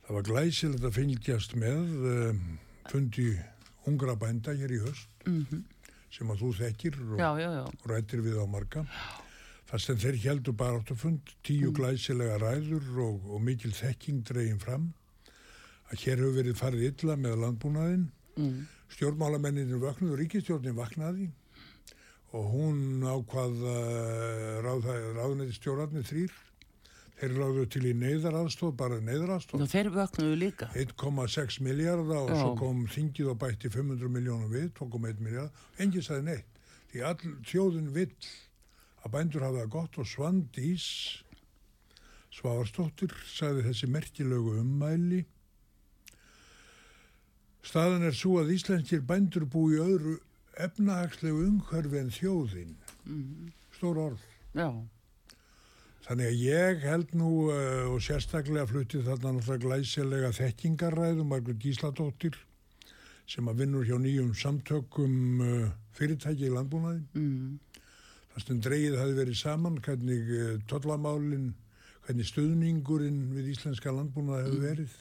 Það var glæsilegt að fylgjast með um, fundi ungra bænda hér í höst sem að þú þekkir og, já, já, já, og rættir við á marga. Það sem þeir heldur bara átt að fund, tíu glæsilega ræður og, og mikil þekking dregin fram að hér hefur verið farið illa með landbúnaðinn. mm, Stjórnmálamenninir vaknaði og ríkistjórnin vaknaði og hún ákvað ráð, ráðnætti stjórnarnir þrýr. Þeir ráðu til í neyðaraðstóð, bara líka, 1,6 miljardar og Já. svo kom þingið og bætti 500 miljónum við, 2,1 miljard, enginn sagði neitt. Því all þjóðin vill að bændur hafa það gott og Svandís Svavarsdóttir sagði þessi merkilögu ummæli. Staðan er svo að íslenskir bændur búi öðru efnahagslegu umhverfi en þjóðin. Stór orð. já, Þannig að ég held nú uh, og sérstaklega flutti þarna náttúrulega glæsilega þekkingarræðum Margur Gísladóttir sem að vinnur hjá nýjum samtökum uh, fyrirtæki í landbúnaði. mm, Það sem dreigið hafi verið saman, hvernig uh, tollamálin, hvernig stuðningurinn við íslenska landbúnaði hefur verið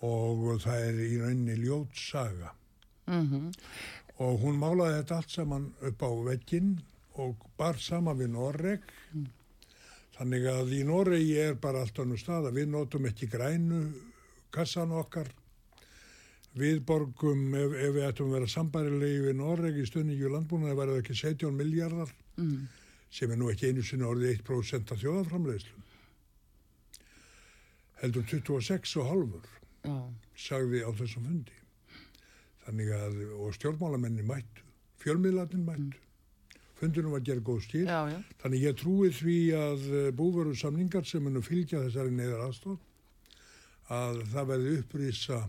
og það er í rauninni ljót saga. mhm, Og hún málaði þetta allt saman upp á vegginn og bar saman við Norreg. Þannig að í Noregi er bara allt annað stað að við notum ekki grænu kassan okkar. Við borgum, ef, ef við ættum að vera sambarilegi við Noregi í stundingu landbúnaði, verður það ekki 17 miljardar mm, sem er nú ekki einu sinni orðið 1% af þjóðaframleiðslu. Heldur 26 og halvur já, sagði á þessum fundi. Þannig að, og stjórnmálamenni mættu, fjölmiðlarnir mættu. Fundunum var að gera góð skil. já, já, Þannig ég trúi því að búveru samningar sem munum fylgja þessari neyðar aðstof að það verði upprýsa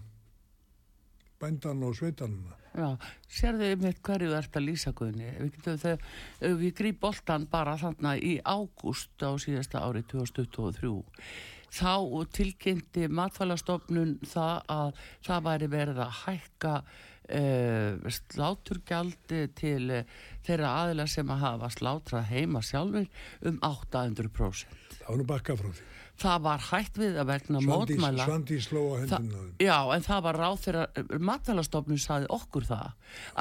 bændan og sveitanuna. já, sérðu einmitt hverju ert að lýsa guðni, við við gríp boltan bara þarna í ágúst á síðasta ári 2023, þá tilkynnti matfælastofnun það að það væri verið að hækka uh, sláturgjaldi til uh, þeirra aðila sem að hafa slátrað heima sjálfur um 800%. Það var nú bakka frá því. Það var hægt við að vegna Svandís, mótmæla. Svandís sló á hendunum já, en það var ráð þeirra, matalastofnun saði okkur það,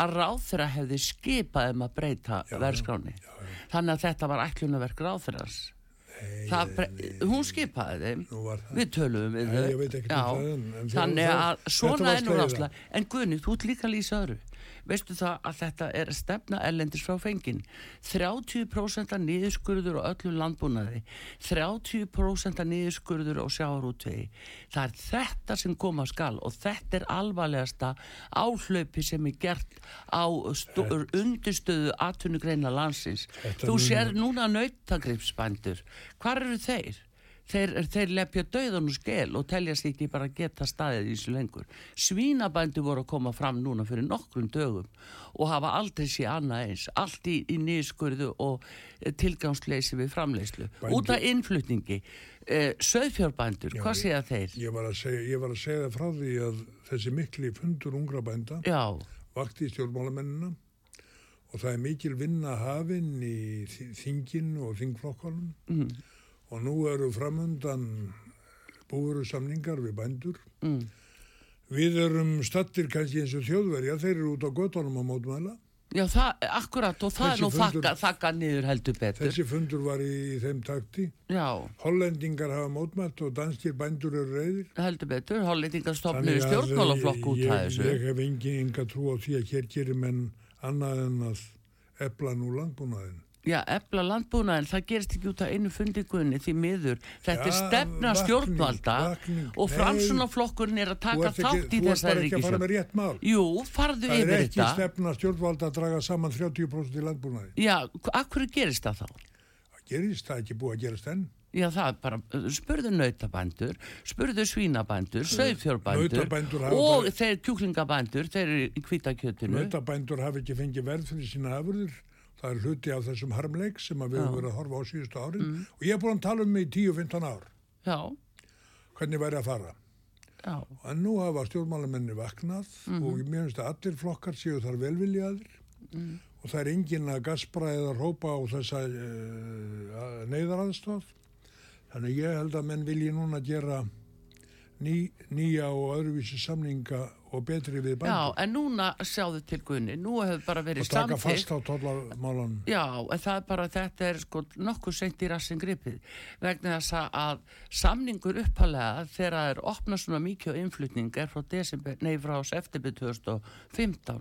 að ráð þeirra hefði skipað um að breyta verðskráni. Þannig að þetta var ætlunarverk ráð þeirras. Það, bre- hún skipaði þeim, við töluðum við Nei, þau. um þegar Þannig að svona slegið ráslega. En Guðni, þú ert líka að lýsa öðru. Veistu það að þetta er stefna ellendis frá fengin. 30% af niðurskurður á öllum landbúnaði. 30% af niðurskurður á sjáarútvegi. Það er þetta sem koma skal og þetta er alvarlegasta áhlaupi sem er gert á undirstöðu atvinnugreina landsins. Þetta Þú sér núna nautagripsbændur. Hvar eru þeir? Þeir, þeir lepja dauðan og skel og telja sig ekki bara geta staðið í þessu lengur. Svínabændur voru að koma fram núna fyrir nokkrum dögum og hafa aldrei sé annað eins. Allt í, í nýskurðu og eh, tilgangsleysi við framleyslu. Bændur- Út af innflutningi. Eh, Söðfjárbændur, Já, hvað ég- segja þeir? Ég var, að segja, ég var að segja frá því að þessi mikli fundur ungra bænda Já, vakti í stjórnmálamennina og það er mikil vinna hafinn í þi- þingin og þingflokkanum mm, og nú eru framundan búveru samningar við bændur. mm, Við erum stattir kannski eins og þjóðverja, þeir eru út á göttunum á mótmæla. já, það, akkurat og það Þessi er nú fundur- þakka, þakka niður heldur betur. Þessi fundur var í, í þeim takti. Já, Hollendingar hafa mótmælt og danskir bændur eru reyðir. heldur betur. Hollendingar Þannig að, stjórnmálaflokk út af þessu. Ég hef engin enga trú á því að hér gerir menn annað en að ebla nú landbúnaðin. Já, efla landbúnaðin, það gerist ekki út af einu fundingunni því miður. Þetta er Já, stefna vakning, stjórnvalda vakning. og Nei. framsunaflokkurinn er að Þú taka ert ekki, þátt í þú ert bara þessari ekki að fara með ríkisjón. rétt mál. Jú, farðu Það er yfir ekki þetta. stefna stjórnvalda að draga saman 30% í landbúnaði. Já, hverju gerist það þá? Það gerist það ekki búið að gerast enn. Já, það er bara, spurðu nautabændur, spurðu svínabændur, Nautabændur hafa og bara- þeir kjúklingabændur, þeir Það er hluti af þessum harmleik sem við. Mm. höfum verið að horfa á síðustu árin. Og ég er búin að tala um mig í 10-15 ár. Já, Hvernig væri að fara? Já, En nú hafa stjórnmálamenni vaknað Mhm. og mér finnst að allir flokkar séu þar velviljaðir Mm. og það er engin að gaspra eða rópa á þessa uh, neyðaraðstof. Þannig ég held að menn vilji núna gera ný, nýja og öðruvísi samninga og betri við já, bændur. en núna sjáðu til Gunni, nú hefur bara verið Og taka samþykkt fast á tollamálan. Já, en það er bara, þetta er sko nokkuð seint í rassin gripið vegna þess að- samningur uppalega þegar það er opnað svona mikið á innflutning er frá desember, nei frá september 2015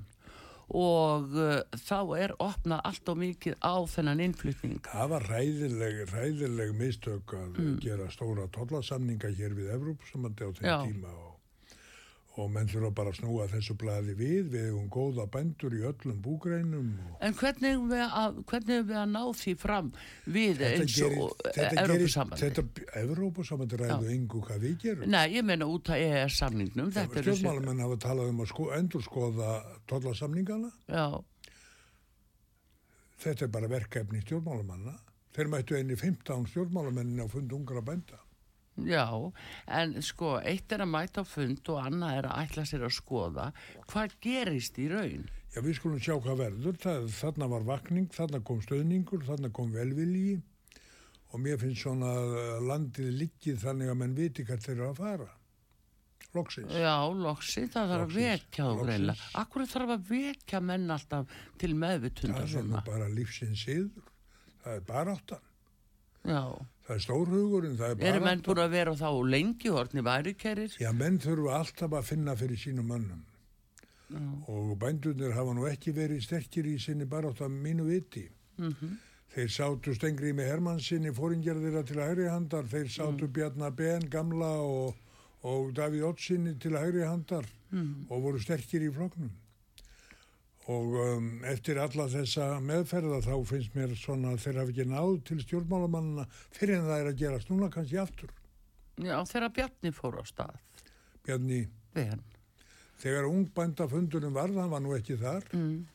og uh, þá er opnað allt og mikið á þennan innflutning Það var ræðileg, ræðileg mistök að Mm. gera stóra tollasamninga hér við Evrópsamandi á þeim Já. tíma og, og menn þurfa bara að snúa þessu blaði við, við hefum góða bændur í öllum búgreinum En hvernig eigum við að, við að ná því fram við eins og Európusambandi? þetta Evrópusambandi ræðu engu hvað við gerum. Nei, ég meina út af EES samningnum þetta eru sér- Stjórnmálamenn hafa talað um að sko, endur skoða tollasamningana. Já, Þetta er bara verkefni stjórnmálamanna. Þeir mættu einni 15 stjórnmálamennin á fund ungra bænda. Já, en sko, eitt er að mæta á fund og annað er að ætla sér að skoða hvað gerist í raun. Já, við skulum sjá hvað verður. Það, þarna var vakning, þarna kom stöðningur, þarna kom velvilji og mér finnst svona að landið liggið þannig að menn viti hvert þeir eru að fara. Loksins. Já, loksi, það þarf að Loksins, vekja þá loksins. reyla. Akkur þarf að vekja menn alltaf til meðvitundar Það er svona. bara lífsins siður. Það er bara áttan. Já, Það er stórhugurinn, það er bara eru menn búin að vera þá lengi hortni værukerir? Já, menn þurfa alltaf að finna fyrir sínum mönnum. Já, Og bændurnir hafa nú ekki verið sterkir í sinni bara átt að mínu viti. mhm, Þeir sátu Stengri með Hermannsinni fóringjarðira til hægri handar, þeir sátu Mm. Bjarnar Ben gamla og, og Davíð Ottsinni til hægri handar mhm. og voru sterkir í floknum. Og um, eftir alla þessa meðferða þá finnst mér svona að þeir hafa ekki náð til stjórnmálamannina fyrir en það er að gerast núna kannski aftur. Já, þegar Bjarni fór á stað. Bjarni, Ben. þegar ungbændafundunum var, það var nú ekki þar, Mm.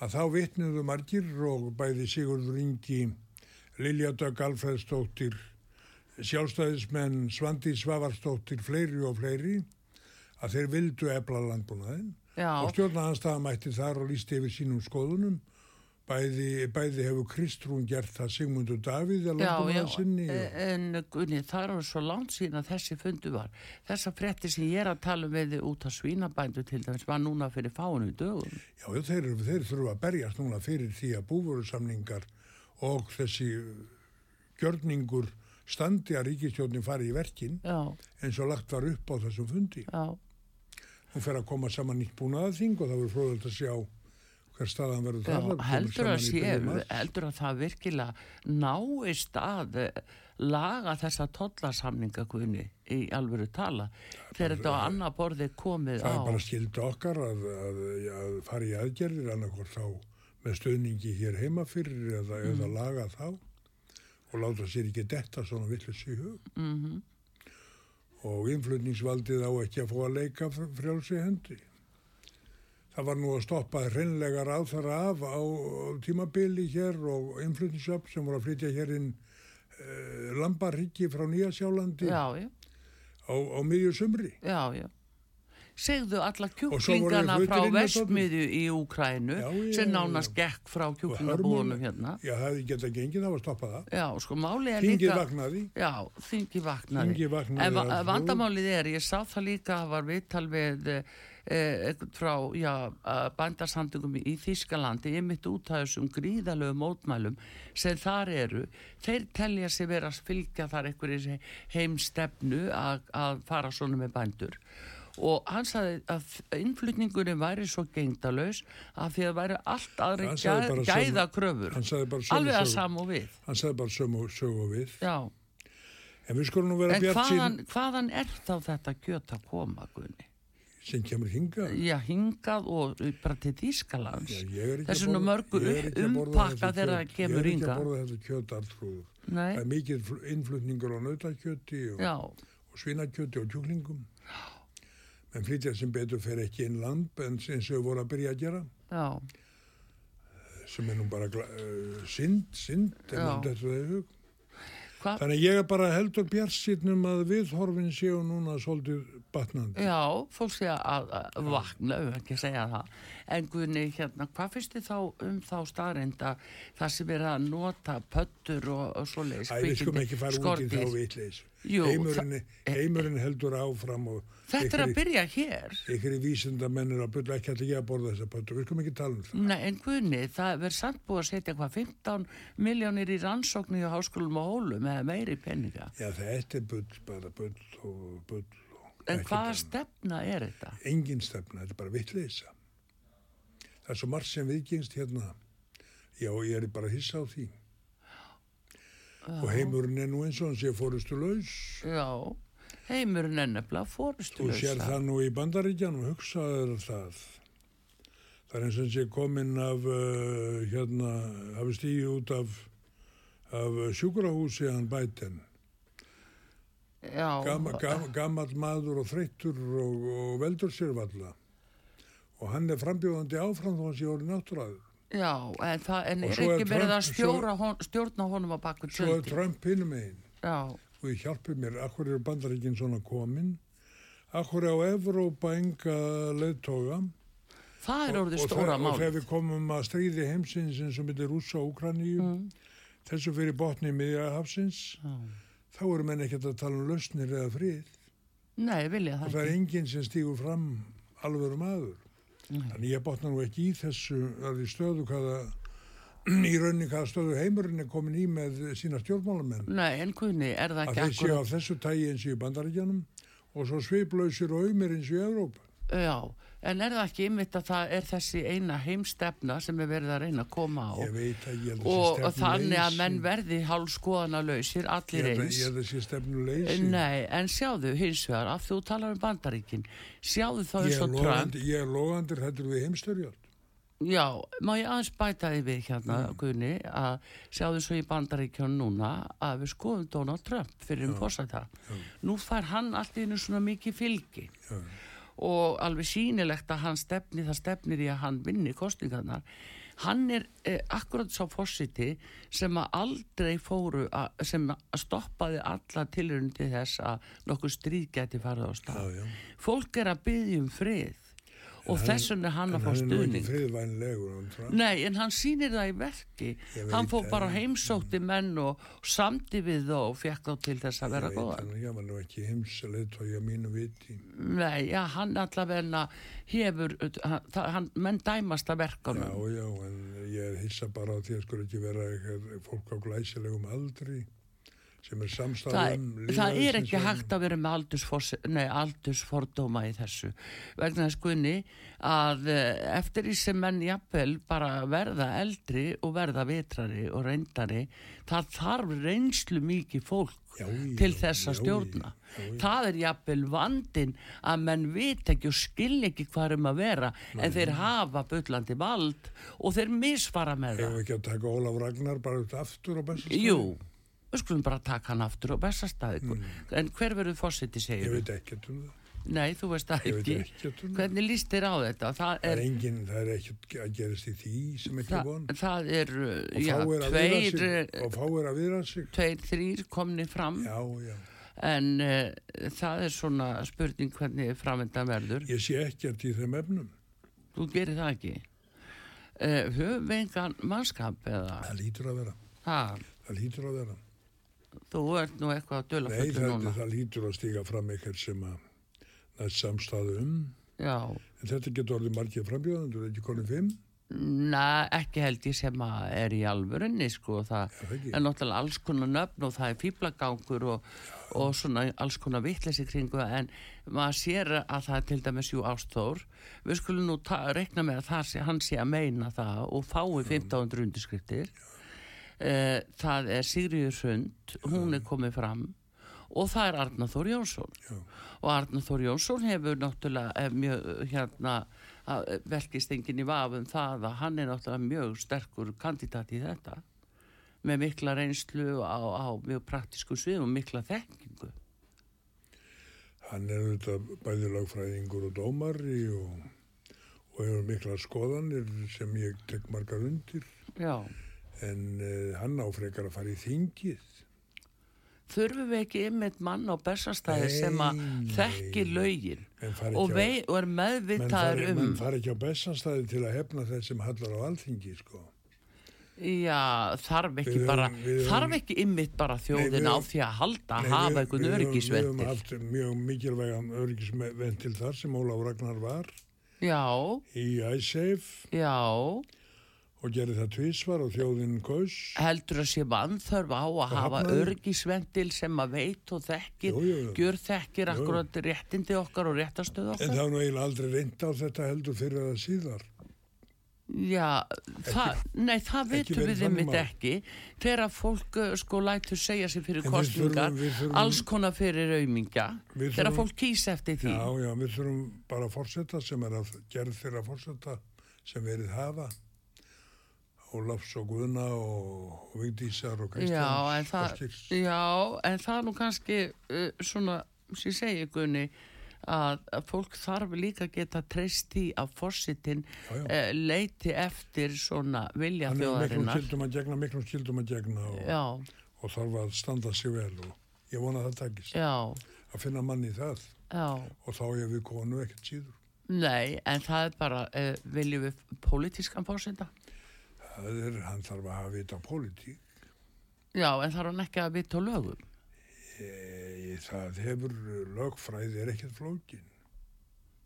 að þá vitnuðu margir og bæði Sigurður Ingi, Lilja Dögg Alfreðsdóttir, sjálfstæðismenn Svandi Svavarsdóttir, fleiri og fleiri, að þeir vildu ebla landbúnaðinn Já, og stjórnaðanstaða mætti þar og lísti yfir sínum skoðunum. Bæði, bæði hefur Kristrún gert það Sigmundur Davíð já, já, sinni. en Gunni, það er svo langt síðan að þessi fundu var. Þessa frétti sem ég er að tala um við út af svínabændu til dæmis var núna fyrir fáinu dögum. Já, þeir, þeir þurfa að berjast núna fyrir því að búvörusamningar og þessi gjörningur standi að ríkistjórnin fari í verkin Já, eins og lagt var upp á þessum fundi. já, Hún fer að koma saman nýtt búnaðaþing og það verður fróðilegt að sjá hver staðan verður já. Það kemur heldur að sé, heldur að það virkilega náist að eh, laga þessa tollasamninga Gunni í alvöru tala þegar þetta á annað borði komið Það á. er bara skilda okkar að, að, að fara í aðgerðir annarkvort þá með stöðningi hér heima fyrir eða, Mm. eða laga þá og láta sér ekki detta svona villus í hug. Mm og innflutningsvaldið á ekki að fá að leika fr- frjálsi hendi. Það var nú að stoppa hreinlega ráðfara af á tímabili hér og innflutningsöfn sem voru að flytja hér inn uh, lambarryggi frá Nýjasjálandi á, á miðju sumri. já, já. Segðu alla kjúklingana frá vestmiðju í Úkrænu sem nánast gekk frá kjúklingabúðunum hérna. Já, það hefði getað gengið, það var stoppað það. Já, sko, máli er Þingið líka... vaknaði. Já, þingi vaknaði. Þingið vaknaði En va að vandamálið er, ég sá það líka að var viðtal við eh, eitthvað frá, já, bændarsandungum í Þískalandi, ég mitt út af þessum gríðalögu mótmælum sem þar eru, þeir telja sig vera að fylgja þar einhverjir heimstefnu að, að fara svona með bændur og hann sagði að innflutningunum væri svo gengdalaus að því að væri allt aðri sömu- gæða kröfur alveg að sam og við Hann sagði bara sömu sögu við. já, En við skulum nú vera bjart hvaðan, sín hvaðan er þá þetta kjöt að koma Gunni? sem kemur hingað. Já, hingað og bara til Þýskalands Já, ég er ekki þessu að nú mörgu umpakka þegar það kemur Ég er ekki hingað að borða þetta kjöt alltrúður. Það er mikið fl- innflutningur á nautakjöti og, já, og svinakjöti og kjúklingum. Menn flytja sem betur fer ekki inn lamp en eins og voru að byrja að gera já, sem er nú bara uh, synd, synd? Þannig ég er bara heldur bjartsýtnum að viðhorfin séu núna svolítið batnandi. Já, fólk sé að, að vakna, ef ekki að segja það. En Guðni, hérna, hvað finnst þið þá um þá staðrind að það sem er að nota pöttur og, og svoleiðis? Æ, ekki í þá vitleis. Heimurinn, heimurinn heldur áfram og Þetta er að byrja hér. Ykkur í vísindamennir að byrja ekki alltaf ég að borða þessa pöttur, við skum ekki tala um það. Nei, en Guðni, það verður samt búið að setja hvað 15 miljónir í rannsóknu á háskólum og hólum eða meiri penninga. Já, þetta er bull, bara bull og bull. Og en hvaða stefna er þetta? Engin stefna, þetta er bara vittleisa. Það er svo margt sem viðgengst hérna. Já, ég er bara hissa á því. Já. Og heimurinn er nú eins og hann sé fórustu laus. Já, heimurinn er nefnilega fórustu laus. Þú sér það nú í bandaríkjanum, hugsaður það. Það er eins og sé komin af, uh, hérna, hafi stíði út af, af sjúkrahúsi hann bæten. Já. Gam, gam, gammal maður og þreyttur og, og veldur sér valla. Og hann er frambjóðandi áfram þó hann sé orðið náttúraður. Já, en það en er ekki verið að stjóra, hon, stjórna honum á bakku tjöldi. Svo er Trump hinnum einn. Já. Og ég hjálpi mér, akkur eru bandaríkinn svona komin, akkur er á Evrópa enga leðtoga. Það er orðið stóra mál. Og þegar við komum að stríði heimsins eins og myndir rúsa og Ukraníu, mm. þessu fyrir botni miðjahafsins, mm. þá eru menn ekkert að tala um lausnir eða frið. Nei, vilja það ekki. Og það er enginn sem stígur fram alveg um aður. Nei. Þannig ég botna nú ekki í þessu að í stöðu hvaða í rauninni hvaða stöðu heimurinn er komin í með sína stjórnmálamenn. Nei, en kunni, er það ekki akkurat? Að þeir séu á þessu tægi eins og í bandaríkjanum og svo sviplausir og auðmir eins og í Európa. Já, en er það ekki ymmit að það er þessi eina heimstefna sem er verið að reyna að koma á? Ég veit að ég og, og þannig að menn verði hálf skoðana lausir, allir eins. Ég er þessi stefnu leysi Nei, en sjáðu hins vegar, af þú talar um bandaríkin sjáðu þá eins og Trump Ég er logandir hættur við heimstörjálf Já, má ég aðeins bæta því við hérna, mm. Gunni, að sjáðu svo í bandaríkjónu núna að við skoðum Donald Trump fyrir um fórsæta. Nú fær hann allt í einu svona mikið fylgi. Já og alveg sínilegt að hann stefni það stefnir í að hann vinni kostingarnar hann er eh, akkurat svo fósiti sem að aldrei fóru að, sem að stoppaði alla tilröndi þess að nokkuð stríð geti farið á stað. Fólk er að byggja um frið og þess vegna hann að fá stuðning. er nei en hann sýnir það í verki. Hann fór bara heimsótti menn og samti við og fekk þá til þess að vera góða ég var nú ekki heimsalið þá ég mínu viti. Nei já hann allavegna hefur hann, menn dæmast að verka já já en ég er hissa bara að sko ekki vera fólk á glæsilegum aldri sem er samstæðum það, það er ekki hægt að vera með aldursfordóma í þessu. Vegna þess kunni að eh, eftir því sem menn jafnvel bara verða eldri og verða vitrari og reyndari það þarf reynslu mikið fólk já, til þess að stjórna. já, já, það er jafnvel vandin að menn vit ekki og skil ekki hvað er um að vera Nei. en þeir hafa byllandi vald og þeir misfara með það. Hefur ekki að taka Ólaf Ragnar bara út aftur og bestast Jú við skulum bara taka hann aftur og bestastæði mm. en hver verður fósiti segir ég veit ekki um það Nei, þú veist það ekki. Um Hvernig líst þér á þetta? Það er, það er, engin, það er ekki að gerast í því sem ekki von. Það er, já, tveir, og fáir að viðra sig. Tveir, þrýr komni fram. Já, já. En uh, það er svona spurning hvernig framöndan verður. Ég sé ekkert í þeim efnum. Þú gerir það ekki. Uh, höfum við engan mannskap eða? Það lítur að vera. Ha? Það lítur að vera. Þú ert nú eitthvað að döla fyrir núna. Nei, það lítur að stíga fram eitthvað sem að næst samstæðu um. Já. En þetta getur orðið margir frambjöðandur, ekki konið fimm? Næ, ekki held ég sem að er í alvörunni sko, það ja, er náttúrulega alls konar nöfn og það er fýblagangur og, og svona alls konar vittleysi kringu en maður sér að það er til dæmis jú ástór, við skulum nú rekna með að sé, hann sé að meina það og fái 1500 undirskriftir eh, það er Sigriður Sund, hún er komið fram. Og það er Arnar Þór Jónsson. Já. og Arnar Þór Jónsson hefur náttúrulega mjög hérna velkist enginn í vafum það að hann er náttúrulega mjög sterkur kandidat í þetta. Með mikla reynslu á, á mjög praktísku svið og mikla þekkingu. Hann er auðvitað bæði lagfræðingur og dómari og, og hefur mikla skoðanir sem ég tek margar undir. Já. En uh, hann áfrekar að fara í þingið. Þurfum við ekki ymmit mann á bestastæði sem að þekki lögin og, vei, og er meðvitaður um menn fari ekki á bestanstæði til að hefna þess sem hallar á alþingi sko. Já, þarf ekki höfum- bara þarf ekki ymmit bara þjóðin við á því að halda að hafa einhvern höfum- Við höfum haft mjög mikilvægan öryggisventil þar sem Ólaf Ragnar var Já, í iSafe já og gerði það tvísvar og þjóðin kaus. heldur að sé vannþörf á að hafa hafnaði. öryggisventil sem að veit og þekkir, gjör þekkir akkurat réttindi okkar og réttastöðu En okkar það var nú eiginlega aldrei reynd á þetta heldur fyrir það síðar. Já, það, nei það ekki vitum við einmitt ekki þegar fólk uh, sko lætur segja sér fyrir En við kostningar, þurfum- við þurfum- alls konar fyrir aumingja, Við þegar fólk kýs eftir því. Já, já, við þurfum bara að fórseta sem er að gerð þeirra fórseta sem verið hafa. Ólafs og Guðna og, Vigdísar og Kristjáns. Já, en það, já, en það nú kannski uh, svona, sem ég segi Gunni, að, að fólk þarf líka að geta treyst í að já. uh, leiti eftir svona vilja er miklum þjóðarinnar. skildum að gegna, miklum skildum að gegna og, og þarf að standa sig vel og ég vona að það takist. já, Að finna mann í það já. og þá ég við konu ekkert síður. Nei, en það er bara, uh, viljum við pólitískan fórseta? Það er, hann þarf að hafa vita á pólitík. Já, en þarf hann ekki að vita lögum? E, það hefur lögfræði er ekkert flókin.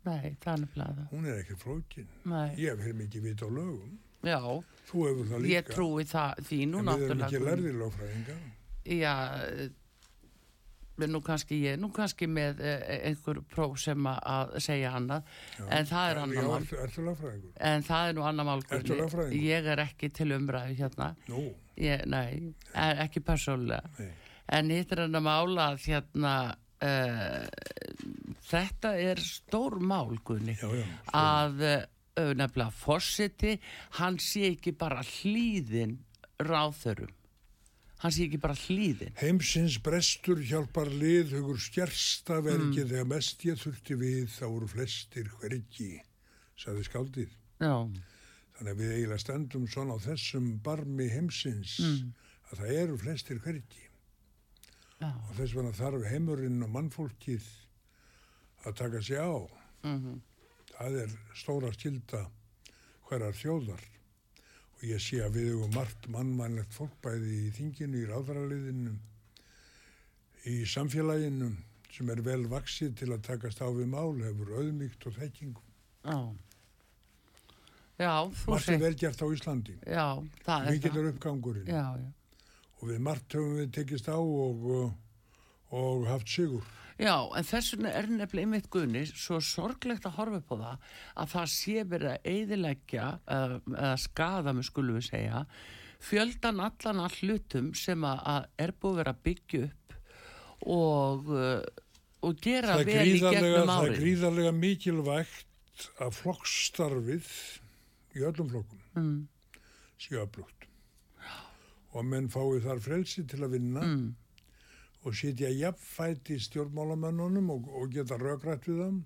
Nei, það er nefnilega það. Hún er ekkert flókin. Nei, Ég hef mikið vita á lögum. já, Þú hefur það líka. ég trúi það því nú En við erum ekki náttúrulega. lærðir lögfræðingar. Já, nú kannski ég, nú kannski með eh, einhver próf sem að- segja annað, Já. en það er annar mál. En það er nú annar mál. Ég er ekki til umræðu hérna, ég, nei, er ekki persónulega. En hitt er hann að mála að hérna, uh, þetta er stór mál, Gunni. Já, já. að uh, nefnilega fórseti, hann sé ekki bara hlýðin ráðþörum. Hann sé ekki bara hlýðin. Heimsins brestur hjálpar lið hugur stjersta Mm. verki þegar mest ég þurfti við þá voru flestir hvergi, sagði skáldið. Já, Þannig að við eiginlega stendum svona á þessum barmi heimsins Mm. að það eru flestir hvergi. já, Og þess vegna þarf heimurinn og mannfólkið að taka sig á. mhm, Það er stóra skilda hverjar þjóðar. Ég sé að við hefum margt mannmænlegt fólk bæði í þinginu, í ráðaraliðinu, í samfélaginu sem er vel vaksið til að takast á við mál, hefur auðmygt og þekkingu. já. Já, þú Margt er segir, vel gert á Íslandi. já, það er Mikið það. er uppgangurinn. Já, já. Og við margt höfum við tekist á og, og haft sigur. Já, en þess vegna er nefnilega einmitt gunni svo sorglegt að horfa upp á það að það sé verið að eyðileggja eða, eða skada, með skulum við segja fjöldan allan all hlutum sem að, að er búið að vera að byggja upp og, uh, og gera er, vel í gegnum það er árið. gríðarlega mikilvægt að flokkstarfið í öllum flokkum Mm, séu öflugt. Og að menn fái þar frelsi til að vinna mm, og sitja jafnfæti stjórnmálamönnunum og, og geta rökrætt við þeim.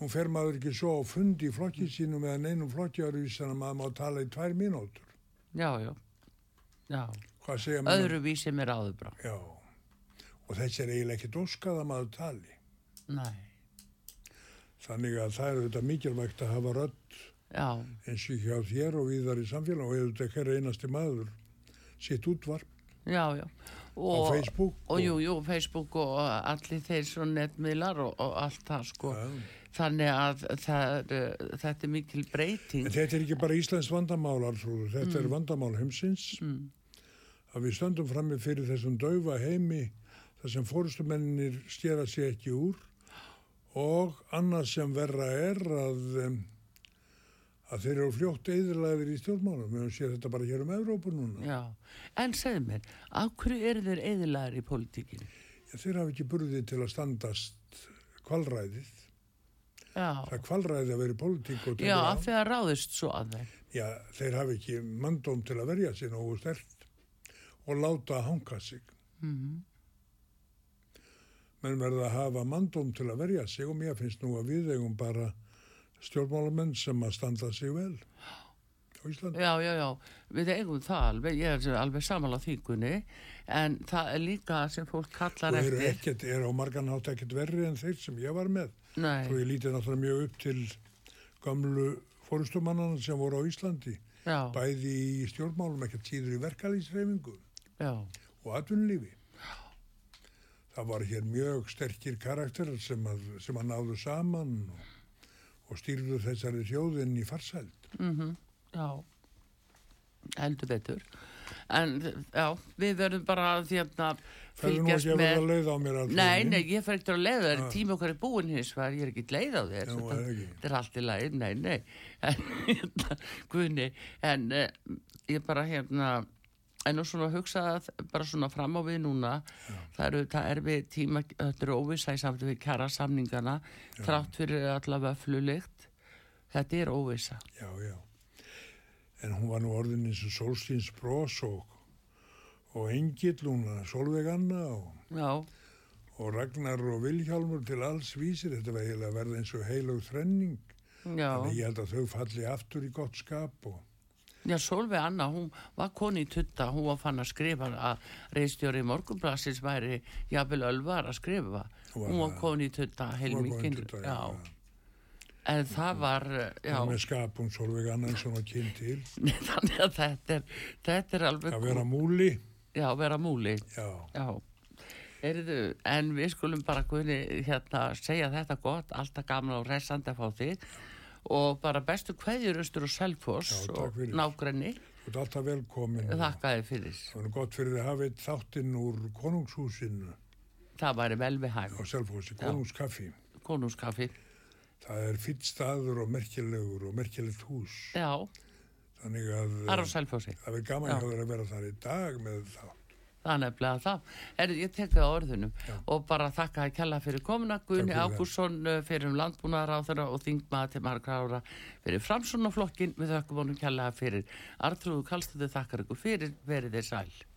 Nú fer maður ekki svo á fundi í flokki sínum eða neinum flokkjarvísan að maður má tala í tvær mínútur. já, já. Já, Hvað segja maður? öðruvísi mér áður bara. Já. Og þessi er eiginlega ekkit óskað að maður tali. Nei, Þannig að það er auðvitað mikilvægt að hafa já, eins og hjá þér og viðar í samfélag og auðvitað hver einasti maður sitt útvarp já, já. á Og, Facebook. og jú, jú, Facebook og allir þeir svo netmiðlar og, og allt það sko. Ja. Þannig að það, þetta er mikil breyting. En þetta er ekki bara Íslands vandamál, Arþrúður. Þetta er vandamál heimsins. Mm. Að við stöndum frammi fyrir þessum daufa heimi þar sem fórustumennir stjera sig ekki úr og annað sem verra er að, um, að þeir eru fljótt eðurlæðir í stjórnmálum. Við höfum séð þetta bara hér um Evrópu núna. Já, en segð mér, af hverju eru þeir eðilagar í pólitíkinu? Þeir hafa ekki burði til að standast kvalræðið. Já, Það er kvalræðið að vera í pólitík já, að ráðist svo að þeir. Já, þeir hafa ekki mandóm til að verja sig nógu stert og láta hanga sig. Mm menn verða að hafa mandóm til að verja sig og mér finnst nú að við eigum bara stjórnmálamenn sem að standa sig vel á Íslandi. Já, já, já, við eigum það alveg, ég er alveg saman á þýkunni, en það er líka sem fólk kallar Og eru eftir. ekkert, eru á margan hátt ekkert verri en þeir sem ég var með. Nei, Svo ég lítið náttúrulega mjög upp til gamlu fórustumannana sem voru á Íslandi. já, Bæði í stjórnmálum, ekkert síður í verkalýsreifingu og atvinnulífi. Það var hér mjög sterkir karakterar sem að, sem að náðu saman og, og stýrðu þessari þjóðin í farsæld. mhm, já, heldur betur. En, já, við verðum bara að hérna Það er nú fylgjast ekki að með... verða leið á mér alltaf. Nei, nei, ég fer ekkert að leiða þér, Ah. tíma okkar er búin hins vegar, ég er ekki leið á þér. Þetta, er allt í lagi, nei, nei, en, hérna, guðni, en uh, ég bara hérna, en nú svona hugsa að bara svona fram á við núna, það eru, það er við tíma, þetta eru óvissa í samt við kjara samningana, þrátt fyrir allavega flulikt, þetta er óvissa. Já, já. En hún var nú orðin eins og Solstíns bros og, og Engill, hún að Solveig Anna og, Já, og Ragnar og Vilhjálmur til alls vísir. Þetta var að verða eins og heilug þrenning. já, Þannig ég held að þau falli aftur í gott skap og já, Solveig Anna, hún var koni í tutta, hún var fann að skrifa að reistjóri morgunblassins væri jafnvel ölvar að skrifa, Hún var hún var það. koni í tutta heilmikinn, já, það. en það var, já, Og með skap hún Solveig Anna eins og hún var kynnt til. þannig að þetta er, þetta er alveg, Að vera múli, já, vera múli, já. já. Heyrðu, en við skulum bara guðni hérna segja þetta gott, alltaf gaman og resandi að fá þig og bara bestu kveðjur austur og takk og fyrir. nágrenni, Þú ert alltaf velkomin. og þakka þið fyrir. Það er gott fyrir að hafa eitt þáttinn úr konungshúsinu Það væri vel við hæg, á Selfossi, konungskaffi. konungskaffi. Það er fýtt staður og merkilegur og merkilegt hús. Já, Þannig að það er selfossi. það er gaman hjá þér að vera þar í dag með þá. Það er nefnilega það. Er, ég tek það á orðunum Já. og bara þakka að kella fyrir komuna fyrir það. Ágúrsson uh, fyrir um landbúnaðaráþara og þingmaða til margra ára fyrir framsunaflokkin við þakkum honum kella fyrir Artrúðu Kallstöðu þakkar ykkur fyrir verið þeir sæl.